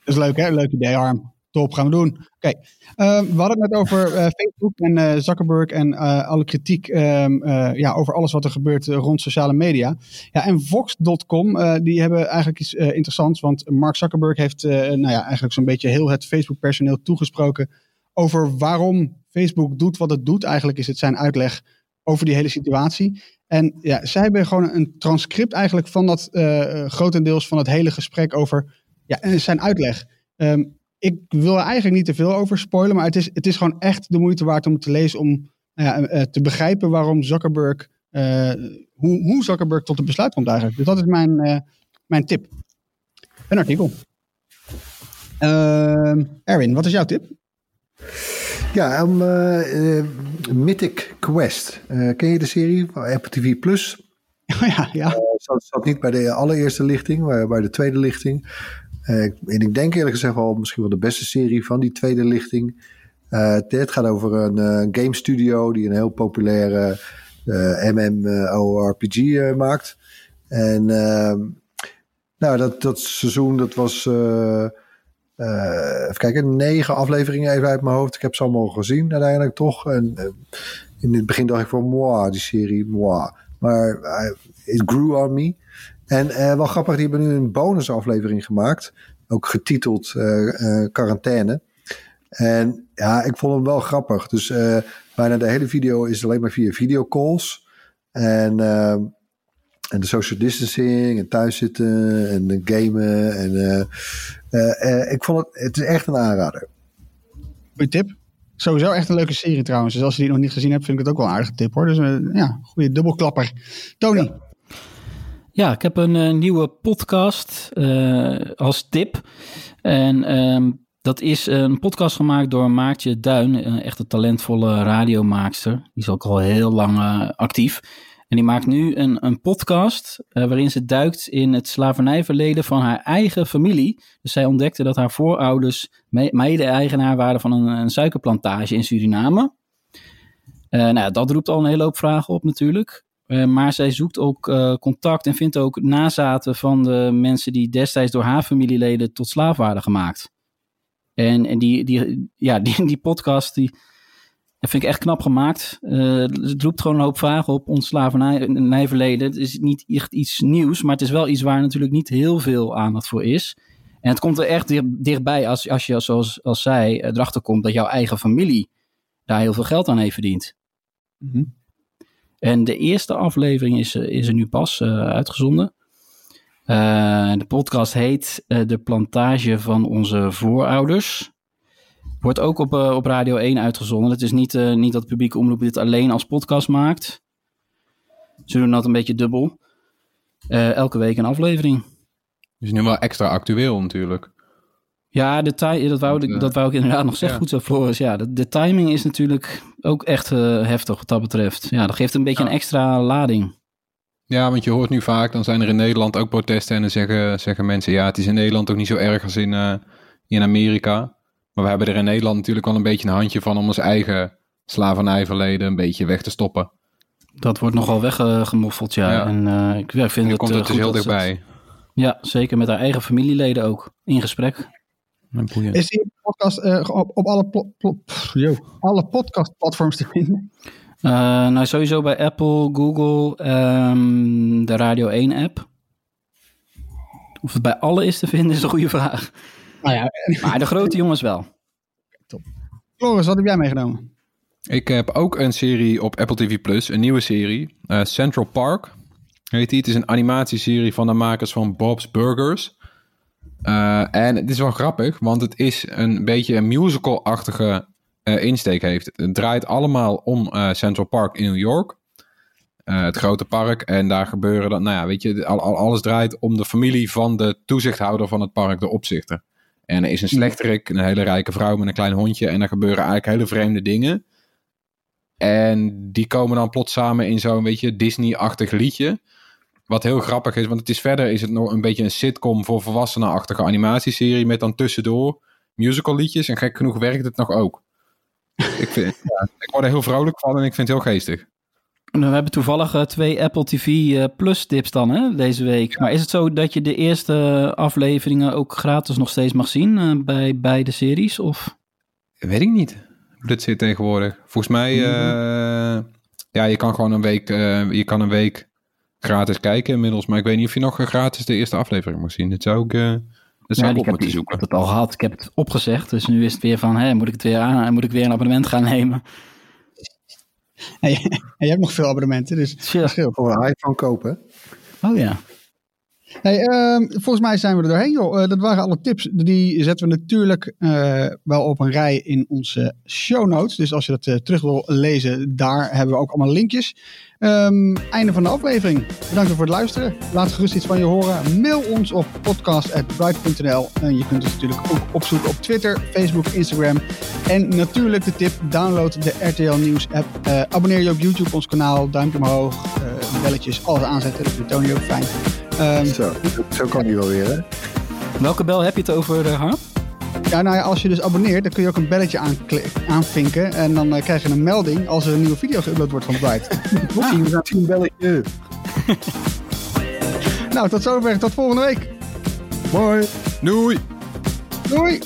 Dat is leuk, hè? Leuk idee, Harm. Top, gaan we doen. Oké, uh, we hadden het net over uh, Facebook en uh, Zuckerberg en alle kritiek um, ja, over alles wat er gebeurt rond sociale media. Ja, en Vox.com, die hebben eigenlijk iets interessants, want Mark Zuckerberg heeft nou ja, eigenlijk zo'n beetje heel het Facebook-personeel toegesproken over waarom Facebook doet wat het doet. Eigenlijk is het zijn uitleg over die hele situatie. En ja, zij hebben gewoon een transcript eigenlijk van dat grotendeels van het hele gesprek over ja, zijn uitleg. Um, ik wil er eigenlijk niet te veel over spoilen, maar het is, het is gewoon echt de moeite waard om te lezen om nou ja, eh, te begrijpen waarom Zuckerberg, eh, hoe, hoe Zuckerberg tot het besluit komt eigenlijk. Dus dat is mijn, eh, mijn tip. Een artikel. Ehm, Erwin, wat is jouw tip? Ja, um, Mythic Quest. Ken je de serie van Apple TV Plus? Oh [laughs] ja, ja. zat, zat niet bij de allereerste lichting, maar bij de tweede lichting. Eh, en ik denk eerlijk gezegd wel misschien wel de beste serie van die tweede lichting. Eh, het- gaat over een eh, game studio die een heel populaire MMORPG maakt. En ehm, nou, dat, dat seizoen dat was... even kijken, negen afleveringen even uit mijn hoofd. Ik heb ze allemaal gezien uiteindelijk toch. En in het begin dacht ik van, moi, die serie, moi. Maar it grew on me. En eh, wel grappig, die hebben nu een bonusaflevering gemaakt. Ook getiteld eh, eh, Quarantaine. En ja, ik vond hem wel grappig. Dus bijna de hele video is alleen maar via videocalls. En, eh, en de social distancing en thuiszitten en de gamen. En, ik vond het, het is echt een aanrader. Goeie tip. Sowieso echt een leuke serie trouwens. Dus als je die nog niet gezien hebt, vind ik het ook wel een aardige tip hoor. Dus ja, goede dubbelklapper. Tony. Ja, ik heb een eh, nieuwe podcast eh, als tip. En ehm, dat is een podcast gemaakt door Maartje Duin, een echte talentvolle radiomaakster. Die is ook al heel lang eh, actief. En die maakt nu een, een podcast waarin ze duikt in het slavernijverleden van haar eigen familie. Dus zij ontdekte dat haar voorouders me- mede-eigenaar waren van een, een suikerplantage in Suriname. Nou, ja, dat roept al een hele hoop vragen op natuurlijk. Eh, maar zij zoekt ook eh, contact en vindt ook nazaten van de mensen die destijds door haar familieleden tot slaaf waren gemaakt. En, en die, die, ja, [laughs] die, die podcast die, dat vind ik echt knap gemaakt. Eh, het roept gewoon een hoop vragen op. Ons slavernijverleden. Het is niet echt iets nieuws, maar het is wel iets waar natuurlijk niet heel veel aandacht voor is. En het komt er echt dicht, dichtbij als, als je, zoals als zij, erachter komt dat jouw eigen familie daar heel veel geld aan heeft verdiend. En de eerste aflevering is, eh, is er nu pas eh, uitgezonden. Eh, de podcast heet De Plantage van onze voorouders. Wordt ook op, op Radio 1 uitgezonden. Het is niet, niet dat publieke omroep dit alleen als podcast maakt. Ze doen dat een beetje dubbel. Elke week een aflevering. Dus nu wel extra actueel natuurlijk. Ja, de ti- dat, wou, ik- eh, dat wou ik inderdaad nog [laughs] zeggen. ja. Goed zo, Floris. Ja, de, de timing is natuurlijk ook echt eh, heftig wat dat betreft. Ja, dat geeft een beetje Ja. een extra lading. Ja, want je hoort nu vaak, dan zijn er in Nederland ook protesten en dan zeggen, zeggen mensen, ja, het is in Nederland ook niet zo erg als in, eh, in Amerika. Maar we hebben er in Nederland natuurlijk wel een beetje een handje van om ons eigen slavernijverleden een beetje weg te stoppen. Dat wordt nogal weggemoffeld, ja. Ja. En eh, ik, ja, ik vind En het komt eh, het dus heel dichtbij. Ja, zeker met haar eigen familieleden ook. In gesprek. Boeiend. Is die podcast eh, op, op alle, pff, yo, alle podcastplatforms te vinden? Eh, nou, sowieso bij Apple, Google, ehm, de Radio 1 app. Of het bij alle is te vinden is een goede vraag. Nou ja, [laughs] Maar de grote jongens wel. Floris, wat heb jij meegenomen? Ik heb ook een serie op Apple TV Plus, een nieuwe serie. eh, Central Park heet die. Het is een animatieserie van de makers van Bob's Burgers. Eh, en het is wel grappig, want het is een beetje een musical-achtige eh, insteek heeft. Het draait allemaal om eh, Central Park in New York. Het grote park. En daar gebeuren dan, nou ja, weet je, al- alles draait om de familie van de toezichthouder van het park, de opzichter. En er is een slechterik, een hele rijke vrouw met een klein hondje. En er gebeuren eigenlijk hele vreemde dingen. En die komen dan plots samen in zo'n beetje Disney-achtig liedje. Wat heel grappig is, want het is verder is het nog een beetje een sitcom voor volwassenen-achtige animatieserie. Met dan tussendoor musical liedjes. En gek genoeg werkt het nog ook. [laughs] ik, vind, ja, ik word er heel vrolijk van en ik vind het heel geestig. We hebben toevallig eh, twee Apple TV eh, Plus tips dan hè, deze week. Maar is het zo dat je de eerste afleveringen ook gratis nog steeds mag zien eh, bij beide series? Of? Weet ik niet hoe dit zit tegenwoordig. Volgens mij, eh, ja, je kan gewoon een week, eh, je kan een week gratis kijken inmiddels. Maar ik weet niet of je nog eh, gratis de eerste aflevering mag zien. Dat zou ik, eh dat zou Ja, ik ik, op heb, moeten ik zoeken. heb het al gehad. Ik heb het opgezegd. Dus nu is het weer van, hè, moet ik het weer aan? Moet ik weer een abonnement gaan [laughs] nemen? En je, en je hebt nog veel abonnementen, dus scheelt. Voor een iPhone kopen. Oh ja. Hey, ehm, volgens mij zijn we er doorheen, joh. Eh, dat waren alle tips. Die zetten we natuurlijk eh, wel op een rij in onze show notes. Dus als je dat eh, terug wil lezen, daar hebben we ook allemaal linkjes. Ehm, einde van de aflevering. Bedankt voor het luisteren. Laat gerust iets van je horen. Mail ons op podcast.bright.nl. En je kunt ons natuurlijk ook opzoeken op Twitter, Facebook, Instagram. En natuurlijk de tip, download de RTL Nieuws app. Abonneer je op YouTube, ons kanaal. Duimpje omhoog, belletjes, alles aanzetten. Dat vindt Tony ook fijn. Ehm, Zo, zo kan die wel weer, hè? Welke bel heb je het over, uh, Harm? ja, nou ja, als je dus abonneert, dan kun je ook een belletje aanvinken. En dan eh, krijg je een melding als er een nieuwe video geüpload wordt van Bright. Tien, tien belletje. nou, tot zover. Tot volgende week. Mooi. Doei! Doei!